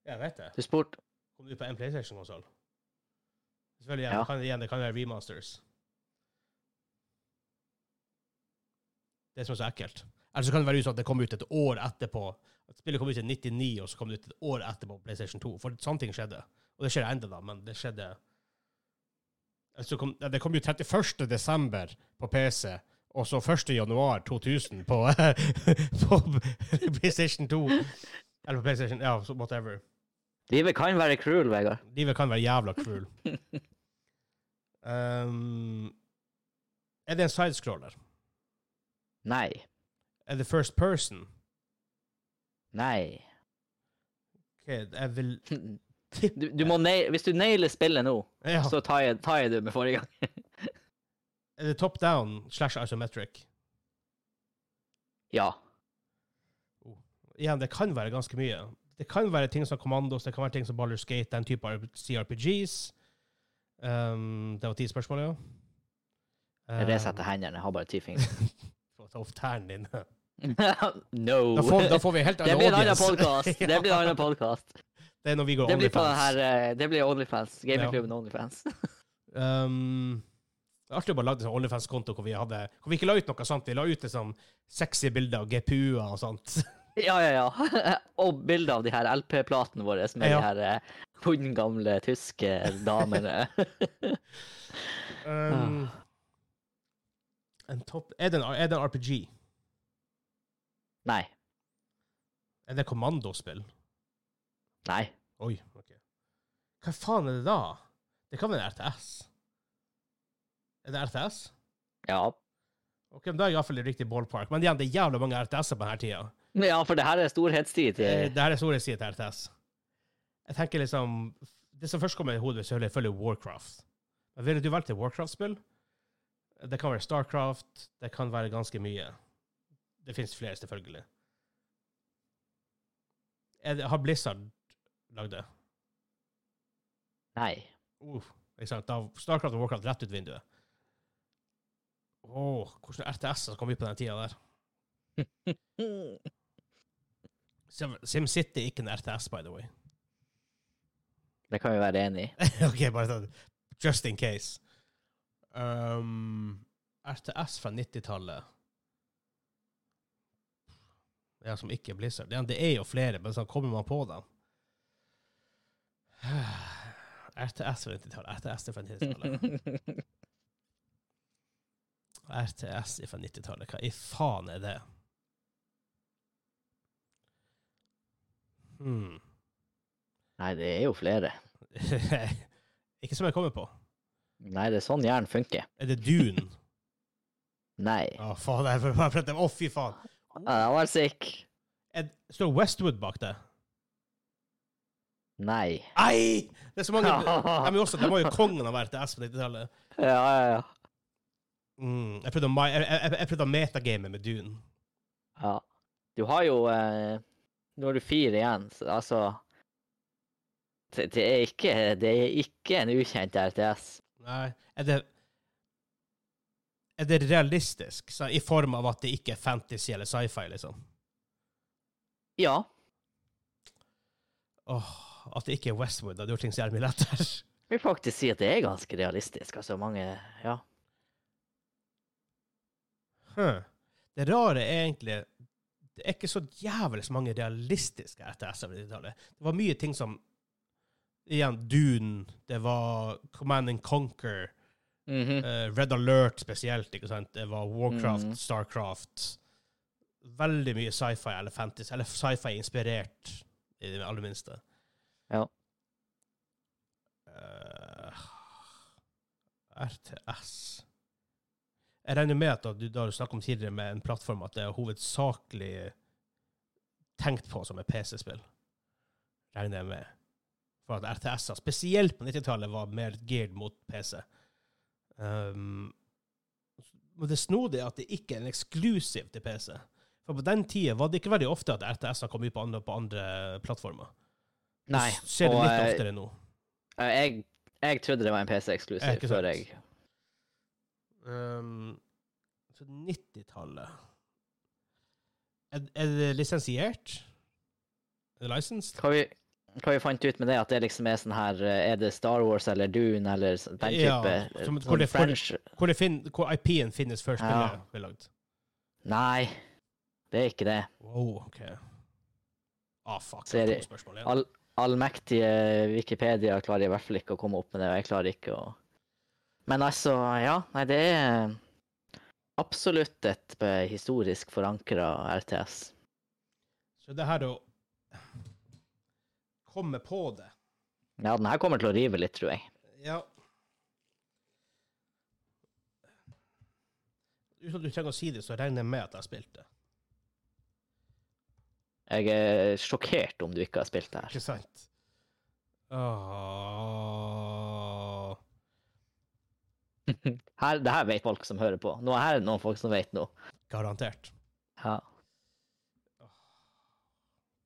Jeg vet det. Du spurte Kom du på en PlayStation-konsoll? Selvfølgelig, Ja. kan, igjen, det kan være remasters. Det som er så ekkelt. Eller så kan det være sånn at det kom ut et år etterpå. At spillet kom ut i 99, og så kom det ut et år etterpå på PlayStation 2. For sånne ting skjedde. Og det skjer ennå, da, men det skjedde altså kom, Det kom jo 31. desember på PC, og så 1. januar 2000 på, på PlayStation 2. Eller på PlayStation Ja, whatever. Livet kan være cruel, Vegard. Livet kan være jævla cruel. um, er det en sidescroller? Nei. Er det first person? Nei. Ok, jeg vil Du, du må nail, hvis du nailer spillet nå, Ja. så tar jeg, tar jeg du med forrige gang. Er det top down slash isometric? Ja. Igjen, det kan være ganske mye. Det kan være ting som Commandos, det kan være ting som Baller Skate, den type CRPGs. Um, det var ti spørsmål, ja. Jeg resetter hendene. Jeg har bare ti fingre. Få ta off tærne dine. no. Da får, da får vi helt det blir en annen podkast. Det blir en annen podcast. Det er når vi går Det blir OnlyFans. eh, Det blir Onlyfans. Gamingklubben Onlyfans. Um, det er artig å bare lage en sånn OnlyFans-konto hvor vi Hvor vi ikke la ut noe sånt. Vi la ut sånn sexy bilder av GPU-er og sånt. ja, ja, ja. Og bilder av de her LP-platene våre med Ja. de her hundegamle hundgamle tyske damene. Um, er, det en, er det en RPG? Nei. Er det kommandospill? Nei. Oi, ok. Hva faen er det da? Det kan være RTS. Er det RTS? Ja. Ok, men Da er jeg iallfall i riktig ballpark. Men igjen, det er jævla mange RTS-er på denne tida. ja, for det her er storhetstid til det her er storhetstid til RTS. Jeg tenker liksom Det som først kommer i hodet, er selvfølgelig Warcraft. Men Ville du valgt et Warcraft-spill? Det kan være Starcraft. Det kan være ganske mye. Det finnes flere, selvfølgelig. Det, har Blizzard lagd det? Nei. Uh, ikke sant? Da Starcraft og Warcraft rett ut vinduet. Åh, hvordan RTS-er kom vi på den tida der? Sim- SimCity er ikke en RTS, by the way. Det kan vi være enig i. ok, bare sånn just in case. Um, RTS fra 90-tallet Ja, som ikke er Blizzard. Ja, det er jo flere, men så kommer man på dem. RTS fra 90-tallet. RTS fra 90-tallet. RTS fra 90-tallet. Hva i faen er det? Hmm. Nei, det er jo flere. ikke som jeg kommer på. Nei, det er sånn hjernen funker. Er det Dune? Nei. Å, faen, jeg prøve. Å, fy faen. Ja, den var sick. Er, står Westwood bak det? Nei. Nei! Det er så mange De, ja, jo også, de var jo kongen av RTS på 90-tallet. ja, ja. Mm, jeg prøvde å, jeg, jeg, jeg prøvde å metagame med Dune. ja. Du har jo eh, Nå har du fire igjen, så altså det, det, er ikke, det er ikke en ukjent RTS. Nei. Er det Er det realistisk? Så, I form av at det ikke er fantasy eller sci-fi, liksom? Ja. Åh, at det ikke er Westwood. Det hadde gjort ting så jævlig mye lettere. Jeg vil faktisk si at det er ganske realistisk. Altså mange Ja. Huh. Det rare er egentlig Det er ikke så jævlig så mange realistiske RTS-er på 90-tallet. Det var mye ting som Igjen, Dune, det var Command and Conquer, Mhm. uh, Red Alert spesielt, ikke sant? Det var Warcraft, Mhm. Starcraft Veldig mye sci-fi eller fantasy, eller sci-fi-inspirert, i det aller minste. Ja. Uh, RTS Jeg regner med at du, da du snakket om tidligere med en plattform, at det er hovedsakelig tenkt på som et PC-spill. Regner jeg med. For at RTS-er, spesielt på 90-tallet, var mer geared mot PC. Um, men det snodige er at det ikke er en eksklusiv til PC. For på den tida var det ikke veldig ofte at RTS-er kom ut på andre, på andre plattformer. Nei. Du ser det litt eh, oftere nå. Jeg, jeg trodde det var en PC-eksklusiv før jeg Um, så 90-tallet er, er det lisensiert? Er det licensed? Hva vi, hva vi fant ut med det, at det liksom er sånn her eh, Er det Star Wars eller Dune eller den type ja, som- sånn hvor det- French Hvor, det fin, hvor IP-en finnes før Ja. blir lagd? Nei, det er ikke det. Wow, OK. Ah, fuck. Så er det to spørsmål igjen. All, allmektige Wikipedia klarer i hvert fall ikke å komme opp med det, og jeg klarer ikke å Men altså, ja. Nei, det er absolutt et eh, historisk forankra RTS. Så det her å komme på det Ja, den her kommer til å rive litt, tror jeg. Ja. Uten at du trenger å si det, så regner jeg med at jeg har spilt det. Jeg er sjokkert om du ikke har spilt det her. Ikke sant? Åh. Her, det her vet folk som hører på. Nå er det noen folk som vet noe. Garantert. Ja.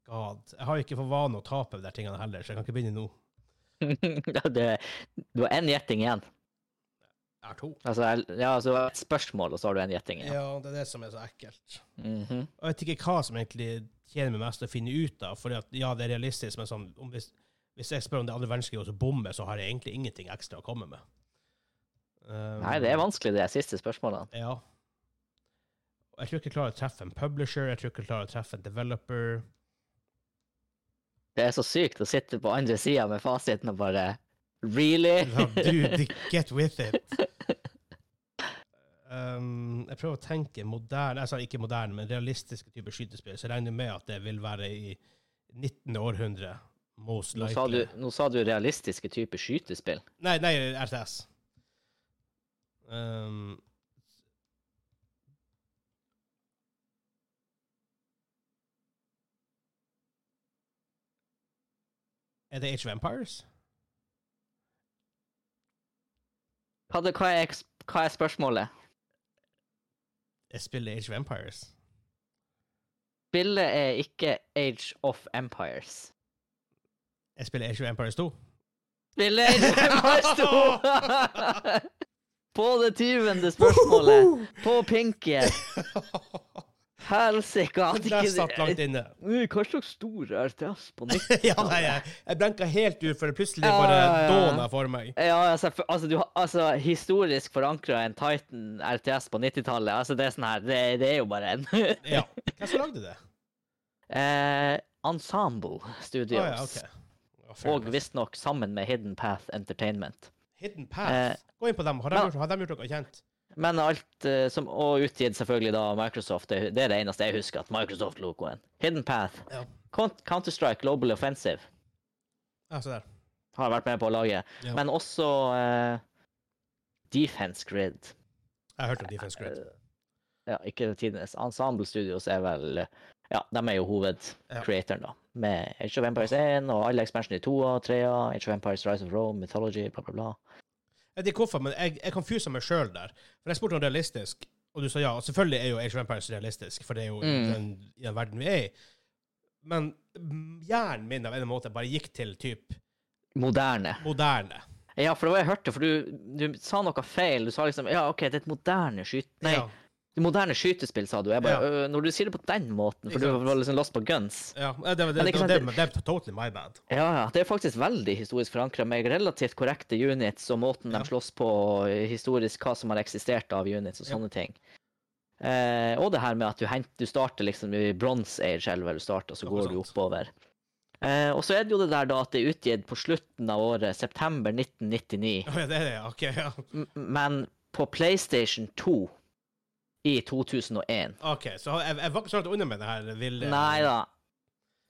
God. Jeg har jo ikke for vane å tape de tingene heller, så jeg kan ikke begynne nå. Ja, det, du har én gjetting igjen. Jeg har to. Altså, ja, altså et spørsmål, og så har du én gjetting igjen. Ja, det er det som er så ekkelt. Mhm. Og Jeg vet ikke hva som egentlig tjener meg mest å finne ut av. For ja, det er realistisk, men sånn, om hvis, hvis jeg spør om det er andre verdenskrig og så bomber, så har jeg egentlig ingenting ekstra å komme med. Um, Nei, det er vanskelig, de siste spørsmålet. Ja. Jeg tror ikke jeg klarer å treffe en publisher, jeg tror ikke jeg klarer å treffe en developer. Det er så sykt å sitte på andre sida med fasiten og bare Really? Ja, Dude, get with it. Um, jeg prøver å tenke moderne, altså ikke moderne, men realistiske typer skytespill, så jeg regner med at det vil være i 19. århundre. Most Nå sa, du, nå sa du realistiske typer skytespill. Nei, nei, RTS. Um, er det Age of Empires? Hva, er, hva er spørsmålet? Jeg spiller Age of Empires. Spillet er ikke Age of Empires. Jeg spiller Age of Empires 2. Spillet er Age of Empires 2! På det tyvende spørsmålet. På pinken. Helsike, der satt langt inne. Hva slags stor RTS på 90 ja, nei, jeg, jeg blenka helt ut, for det plutselig bare ja, ja. dåna for meg. Ja, altså, altså, du altså, historisk forankra en Titan RTS på 90-tallet. Altså, det sånn det, det er jo bare en. Ja. Hvem som lagde det? eh, Ensemble Studios. Ah, ja, okay. Fair Og visstnok sammen med Hidden Path Entertainment. Hidden Path. eh, Gå inn på dem. Har de gjort, har de gjort noe kjent? Men alt eh, som Og utgitt selvfølgelig da Microsoft. Det, det er det eneste jeg husker, at Microsoft-logoen. Hidden Path. Ja. Counter-Strike Global Offensive Ja, se der. har vært med på å lage. Ja. Men også uh, Defense Grid. Jeg har hørt om Defense Grid. Eh, Ja, ikke tidenes. Ensemble Studios er vel Ja, de er jo hovedcreatoren, da. Med Age of Empires 1 og alle expansion i 2 og 3, Age of Empires Rise of Rome, Mythology, bla, bla, bla. Jeg vet ikke hvorfor, men jeg, jeg confusa meg sjøl der. For jeg spurte om realistisk, og du sa ja. Og selvfølgelig er jo Age of Empires realistisk, for det er jo Mm. den, i den verden vi er i. Men hjernen min av en måte bare gikk til typ Moderne. moderne. Ja, for det var jeg hørte, for du, du sa noe feil. Du sa liksom Ja, OK, det er et moderne skyt... Nei, Ja, moderne skytespill, sa du. Jeg bare, Ja. «Øh, Når du sier det på den måten, for Ikke du var liksom lost på guns ja. Det, det, det, det, er totally my bad. Ja, ja. Det er faktisk veldig historisk forankra, med relativt korrekte units og måten Ja. de slåss på, historisk hva som har eksistert av units og Ja. sånne ting. Eh, og det her med at du, hent, du starter liksom i bronze age, eller vel du starter, så går du oppover. Eh, og så er det jo det der da at det er utgitt på slutten av året, september 1999, Å ja, det er det, OK. Ja. Men på PlayStation 2 i 2001. OK, så jeg, jeg var ikke så langt unna med det her ville Nei da.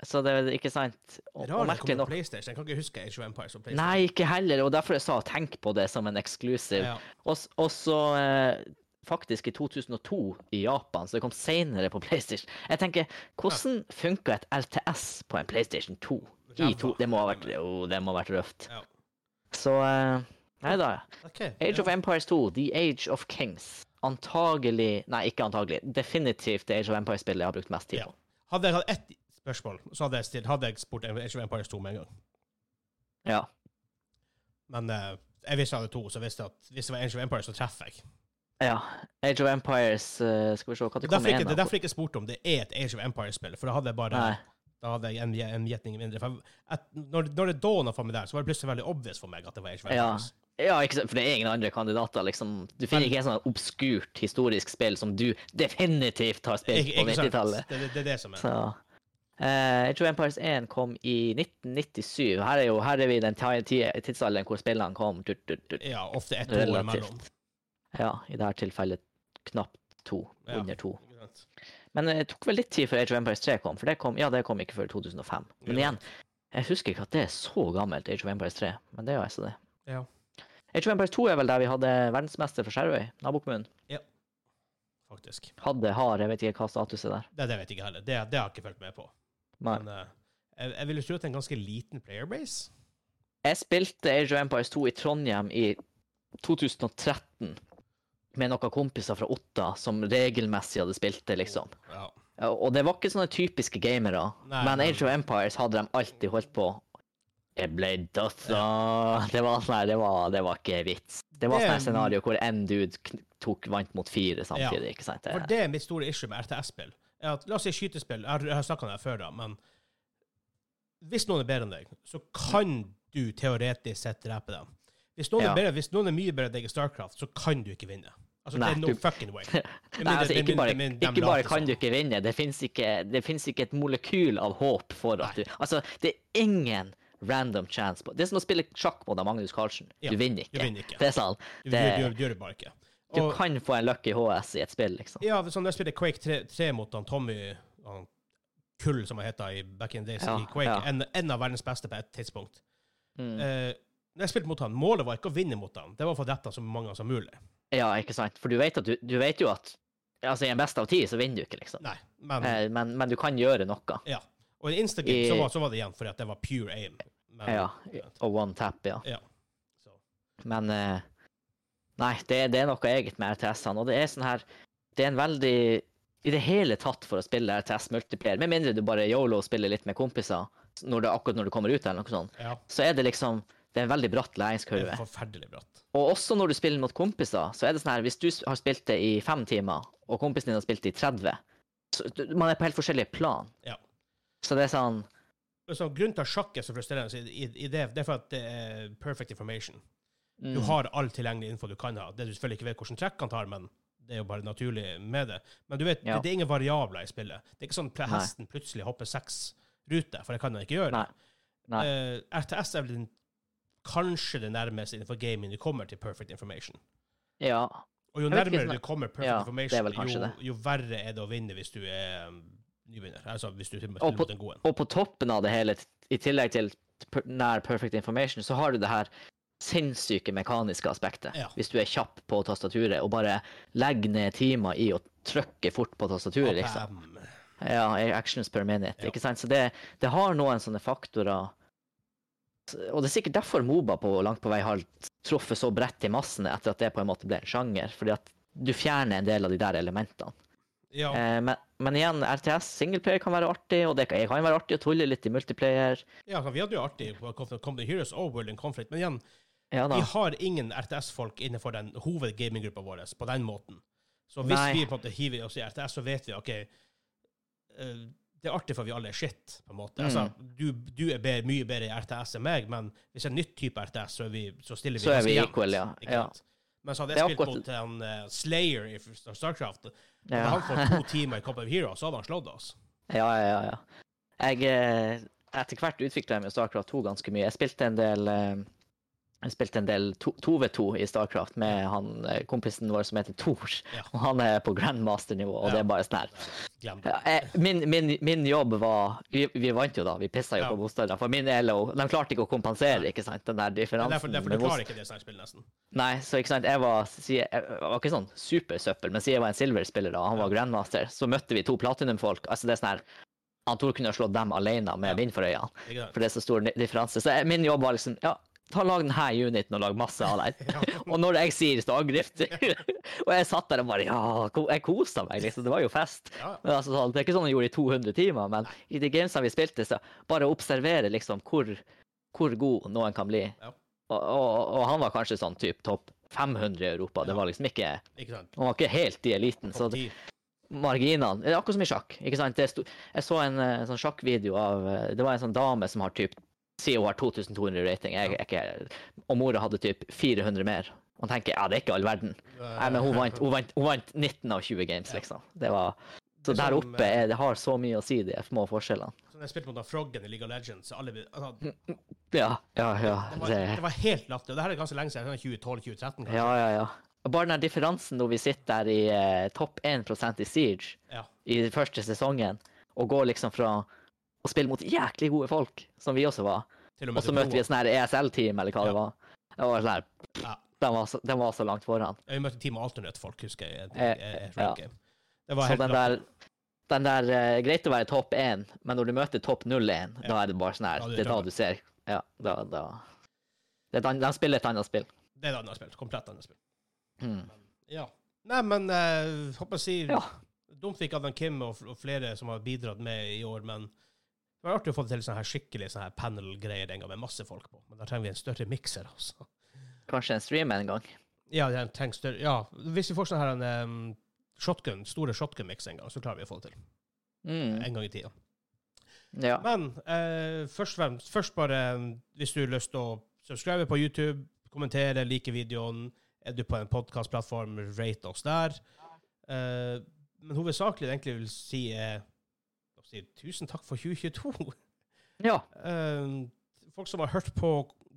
Så det er ikke sant. Og, og det merkelig nok PlayStation. Jeg kan ikke huske Age of Empires på PlayStation. Nei, ikke heller. Og derfor jeg sa tenk på det som en exclusive. Ja. Og, og så eh, faktisk i 2002 i Japan, så det kom senere på PlayStation. Jeg tenker, hvordan funka et LTS på en PlayStation 2? I to, det må ha vært, oh, det må ha vært røft. Ja. Så eh, Nei da. Okay, Age ja. of Empires 2, The Age of Kings. Antagelig Nei, ikke antagelig. Definitivt det Age of Empires-spillet jeg har brukt mest tid Ja. på. Hadde jeg hatt ett spørsmål, så hadde jeg, stilt, hadde jeg spurt Age of Empires 2 med en gang. Ja. Men uh, jeg visste jeg hadde to, så jeg visste at hvis det var Age of Empires, så treffer jeg. ja. Age of Empires uh, Skal vi se hva Det er kommer igjen. det er derfor jeg ikke spurte om det er et Age of Empires-spill, for da hadde jeg bare Nei. da hadde jeg en, en gjetning mindre. For at, når, når det dawna for meg der, så var det plutselig veldig obvious for meg at det var Age of Empires. Ja, ikke for det er ingen andre kandidater, liksom. Du finner ikke en sånn obskurt historisk spill som du definitivt har spilt Ikke, ikke på 90-tallet. Det, det, det er det som er. Så eh, Age of Empires 1 kom i 1997. Her er jo her er vi i den ti- ti- tidsalderen hvor spillene kom. Tut, tut, tut. Ja, ofte ett år imellom. Ja, i dette tilfellet knapt to. Ja. Under to. Men det tok vel litt tid før Age of Empires 3 kom, for det kom, ja, det kom ikke før 2005. Men Ja. igjen, jeg husker ikke at det er så gammelt, Age of Empires 3, men det er jo altså det. Ja. Age of Empires 2 er vel der vi hadde verdensmester for Skjervøy, nabokommunen. Faktisk. Hadde, har, jeg vet ikke hva status er der. Det, det vet jeg ikke heller. Det, det har jeg ikke fulgt med på. Nei. Men eh, jeg, jeg vil jo tro at det er en ganske liten playerbase. Jeg spilte Age of Empires 2 i Trondheim i 2013 med noen kompiser fra Otta som regelmessig hadde spilt det, liksom. Ja. Ja, Og det var ikke sånne typiske gamere, Nei, men- Age of Empires hadde de alltid holdt på. Jeg ble dødsa. Det var sånn det var, det var ikke vits. Det var Det- sånn scenario hvor en dude tok vant mot fire samtidig, ikke sant? For det er mitt store issue med RTS-spill. La oss si skytespill. Jeg har, jeg har snakka om det før, da, men hvis noen er bedre enn deg, så kan du teoretisk sett drepe dem. Hvis noen, Ja. er, bedre, hvis noen er mye bedre enn deg i Starcraft, så kan du ikke vinne. Altså, Nei, det er no du- fucking way. Nei, altså, ikke bare, ikke bare kan du ikke vinne, det fins ikke, ikke et molekyl av håp for at du Altså, det er ingen random chance på Det er som å spille sjakk mot Magnus Carlsen. Ja, Du vinner du ikke. vinner ikke. Det er sånn. Du, Det, du, du, du gjør det bare ikke. du kan få en lucky HS i et spill, liksom. Ja, sånn, når jeg spiller Quake 3, 3 mot han Tommy han Kull, som han heter i back in the days Ja, i Quake, ja. en, en av verdens beste på et tidspunkt. Mm. Eh, når jeg spilte mot han, Målet var ikke å vinne mot han, det var å få drept han så mange ganger som mulig. Ja, ikke sant? For du vet, du, du vet jo at altså, i en best av ti så vinner du ikke, liksom. Nei, men Eh, Men, men du kan gjøre noe. Ja. Og i Instagame så, var, så var det igjen fordi at det var pure aim. Men, Ja. Og one tap, ja. ja. Så. Men eh, Nei, det, det er noe eget med RTS-ene. Og det er sånn her Det er en veldig I det hele tatt for å spille RTS multiplayer, med mindre du bare yolo spiller litt med kompiser når det, akkurat når du kommer ut, eller noe sånt, ja. så er det liksom Det er en veldig bratt Det læringskurve. forferdelig bratt. Og også når du spiller mot kompiser, så er det sånn her Hvis du har spilt det i fem timer, og kompisen din har spilt det i 30, så man er på helt forskjellige plan. Ja. Så det er sånn Så grunnen til at sjakk er så frustrerende, i, i det, det er for at det er perfect information. Du mm, har all tilgjengelig info du kan ha. Det du selvfølgelig ikke vet hvordan trekk han tar, men det er jo bare naturlig med det. Men du vet, Ja. det, det er ingen variabler i spillet. Det er ikke sånn at Nei. hesten plutselig hopper seks ruter, for det kan han ikke gjøre. Nei. Nei. Uh, RTS er vel den, kanskje det nærmeste innenfor gaming du kommer til perfect information. Ja. Og jo nærmere du kommer perfect Ja, information, jo, jo verre er det å vinne hvis du er nyvinner. Altså hvis du spiller Og mot en god en. Og på toppen av det hele, i tillegg til nær perfect information, så har du det her sinnssyke mekaniske aspektet. Ja. Hvis du er kjapp på tastaturet og bare legger ned timer i å trykke fort på tastaturet, liksom. Ja, actions per minute. Ja. Ikke sant? Så det, det har noen sånne faktorer Og det er sikkert derfor Moba på langt på vei har truffet så bredt i massene etter at det på en måte ble en sjanger. Fordi at du fjerner en del av de der elementene. Ja, Eh, men, men igjen, RTS singleplayer kan være artig, og det kan, kan være artig å tulle litt i multiplayer. ja, vi hadde jo artig på Come the Heroes og World in Conflict, men igjen, Ja vi har ingen RTS-folk innenfor den hovedgaminggruppa vår på den måten. Så hvis Nei. vi på en måte hiver oss i RTS, så vet vi OK eh, Det er artig for vi alle er shit, på en måte. Mm. Altså, du, du er bedre, mye bedre i RTS enn meg, men hvis det er en nytt type RTS, så, vi, så stiller vi Så er vi jevnt, equal, ja. Men så hadde jeg spilt mot han uh, Slayer i Starcraft. Hadde Ja. han fått to timer i Cup of Heroes, så hadde han slått oss. Ja, ja, ja. Jeg eh, Etter hvert utvikla jeg i Starcraft 2 ganske mye. Jeg spilte en del eh, jeg spilte en del 2v2 i Starcraft med han eh, kompisen vår som heter Tors. Ja. Og han er på grandmaster-nivå, og Ja. det er bare sånn her. Jeg- min, min, min jobb var vi, vi vant jo da, vi pissa jo Ja. på motstanderne. For min ELO de klarte ikke å kompensere, ikke sant? Den der er differansen. derfor, derfor du klarer ikke det sånne spill, nesten. Nei, så ikke sant, jeg var, jeg var ikke sånn supersøppel, men siden jeg var en silver-spiller da, han var grandmaster, så møtte vi to platinum-folk. Altså det er sånn her, han Tor kunne slått dem alene med Ja. for øynene, for det er så stor differanse. Så jeg, min jobb var liksom, ja, ta lag den her uniten og lag masse av den. Ja. Og når jeg sier stagdrift, og jeg satt der og bare, ja, jeg koset meg liksom, det var jo fest. Ja. Men altså, det er ikke sånn jeg gjorde i 200 timer, men i de gamesene vi spilte, så bare observere liksom hvor, hvor god noen kan bli. Ja. Og, og, og han var kanskje sånn typ topp 500 i Europa. Det var liksom ikke Ikke sant? Han var ikke helt i eliten. Så det, marginene Det er akkurat som i sjakk. ikke sant? Jeg så en en sånn sjakkvideo av eh, Det var en sånn dame som har typ Sier hun har 2200 rating. Jeg, jeg, og mora hadde typ 400 mer. Man tenker ja, det er ikke all verden. Nei, men hun vant, hun vant, hun vant 19 av 20 games, liksom. Det var Så er der oppe er, det har så mye å si, de små forskjellene. Så når jeg spilte mot Froggen i League of Legends, alle, altså, Ja, ja, ja. det, var, Det, det var helt latterlig. Og det her er ganske lenge siden. 2012-2013, kanskje. ja, ja, ja. Bare den differansen når vi sitter der i eh, topp 1% i Siege Ja. i den første sesongen, og går liksom fra å spille mot jæklig gode folk, som vi også var, og og så møtte vi et her ESL-team, eller hva Ja. det var. Det var sånn Ja. den, var så, den var så langt foran. Ja, Vi møtte Team Alternate-folk, husker jeg. Det, Eh, ja. Det var Så helt den der, den der uh, Greit å være topp 1, men når du møter topp 01, da Ja. er det bare sånn her det er da du ser Ja, da, da Det er De spiller et annet spill. Det er et annet spill. Komplett annet spill. Mm. Ja. Nei, men uh, håper jeg sier Ja. Dumt vi ikke hadde Kim og, og flere som har bidratt med i år, men det var artig å få til sånne her skikkelig sånne her panel-greier den gang med masse folk på. Men da trenger vi en større mikser, altså. Kanskje en stream en gang. Ja, det større, ja, hvis vi får sånn her en um, shotgun, store shotgun-mix en gang, så klarer vi å få det til. Mm. En gang i tida. Ja. Men eh, først, først bare hvis du har lyst til å subscribe på YouTube, kommentere, like videoen, er du på en podkastplattform, rate oss der. Eh, men hovedsakelig det egentlig vil si å si tusen takk for 2022. ja. Eh, folk som har hørt på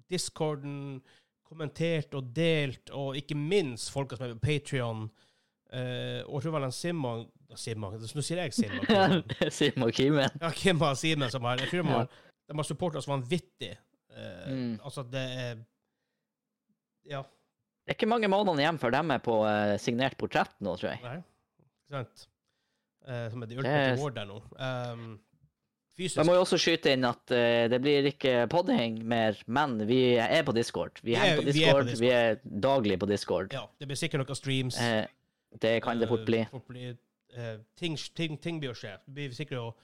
discorden, kommentert og delt, og ikke minst folk som er på Patrion. Uh, og tror vel han Simon Simon, Nå sier jeg Simon. Simon Kimen. Ja, Kim og Simen som har Jeg tror de har, de har supporta oss vanvittig. Uh, Mm. Altså, det er Ja, Det er ikke mange månedene igjen før de er på uh, signert portrett nå, tror jeg. nei. Ikke sant? Eh, som er the ultimate yes. award der nå. Um, fysisk Jeg må jo også skyte inn at uh, det blir ikke podding mer, men vi er på Discord. Vi Vi er- på vi er på Discord, vi er, daglig på Discord. Ja, det blir sikkert noen streams. Uh, det kan det fort bli. Fort bli. Ting, ting, ting blir å skje. Det blir sikkert å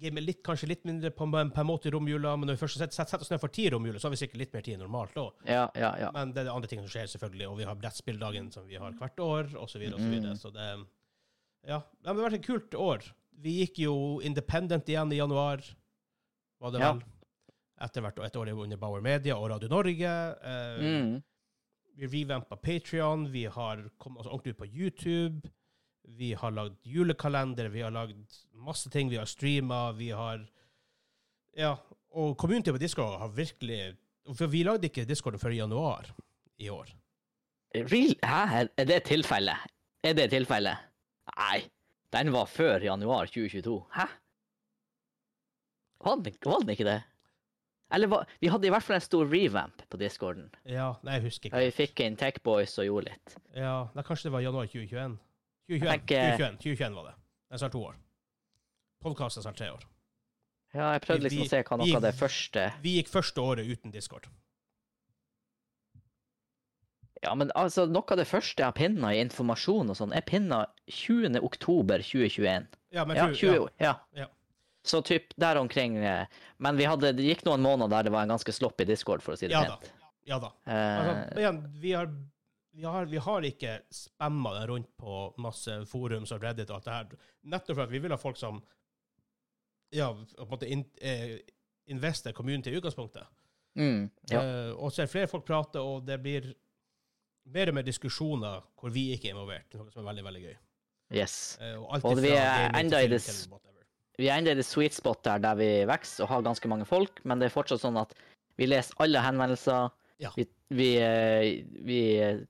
game litt, kanskje litt mindre på, på en måte i romjula, men når vi først setter, setter oss ned for tid i romjula, så har vi sikkert litt mer tid enn normalt òg. Ja, ja, ja. Men det er det andre ting som skjer, selvfølgelig. Og vi har brettspilldagen som vi har hvert år, og så videre, og så videre. Mm. Så det Ja. Det har vært et kult år. Vi gikk jo independent igjen i januar, var det Ja. vel. Etter hvert et år under Bauer Media og Radio Norge. Eh, Mm. Vi revampa Patrion, vi har kommet oss ordentlig ut på YouTube. Vi har lagd julekalender, vi har lagd masse ting, vi har streama, vi har Ja. Og community på Discord har virkelig For vi lagde ikke Discord før i januar i år. Real? Hæ? Er det tilfellet? Er det tilfellet? Nei. Den var før januar 2022. Hæ? Var den, var den ikke det? Eller var, vi hadde i hvert fall en stor revamp på discorden. Ja, nei, jeg husker Da ikke. vi fikk inn Techboys og gjorde litt. Ja, nei, Kanskje det var januar 2021? 2021, tenker- 2021, 2021 var det. Jeg snart to år. Podkasten snart tre år. Ja, jeg prøvde liksom å se hva noe av det første Vi gikk første året uten Discord. Ja, men altså, noe av det første jeg har pinna i informasjon og sånn, er pinna 20. oktober 2021. Ja, men Ja, 20 ja. år. Ja. Ja. Så typ der omkring eh, Men vi hadde, det gikk noen måneder der det var en ganske sloppy discord, for å si det Ja da. Ja da. Uh, Altså, igjen, vi har, vi, har, vi har ikke spamma det rundt på masse forums og Reddit og alt det her. Nettopp for at vi vil ha folk som ja, på en måte in, eh, invester community i utgangspunktet. mm, ja. Eh, og så er det flere folk prater, og det blir og mer diskusjoner hvor vi ikke er involvert, noe som er veldig, veldig gøy. Yes. Eh, og Og vi er enda i det. Vi er ennå i det sweet spot der, der vi vokser og har ganske mange folk, men det er fortsatt sånn at vi leser alle henvendelser. Ja. Vi, vi, eh, vi eh,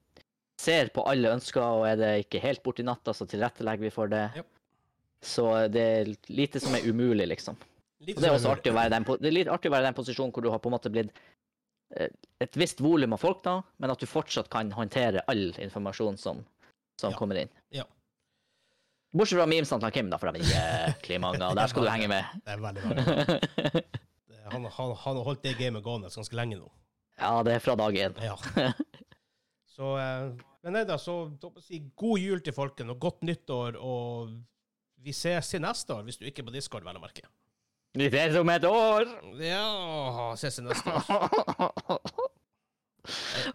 ser på alle ønsker, og er det ikke helt borti natta, så tilrettelegger vi for det. Ja. Så det er lite som er umulig, liksom. Og det er også artig å være den, det er litt artig å være i den posisjonen hvor du har på en måte blitt et visst volum av folk, da, men at du fortsatt kan håndtere all informasjon som, som Ja. kommer inn. Ja. Bortsett fra memesene til Kim, da, for de er jæklig mange, og der skal du henge med. Det er veldig, veldig bra. Han, han, han har holdt det gamet gående ganske lenge nå. Ja, det er fra dag én. Ja. Så eh, Men nei da, så si god jul til folken, og godt nyttår, og vi ses til neste år, hvis du ikke er på Discord, vel å merke. Vi ses om et år! Ja, ses i neste år.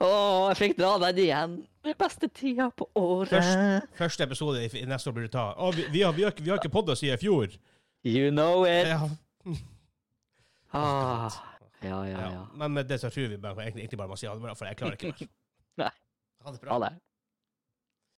Å, jeg fikk dra den igjen. Den beste tida på året. Først. Første episode i, neste år blir du ta. Oh, vi, vi, har, vi, har, vi har ikke podda siden i fjor. You know it. Ja, Ah, ja, ja, ja. ja. Men med det så tror vi bare, egentlig bare må si ha det bra, for jeg klarer ikke mer. Nei. Ha det bra. Ha det.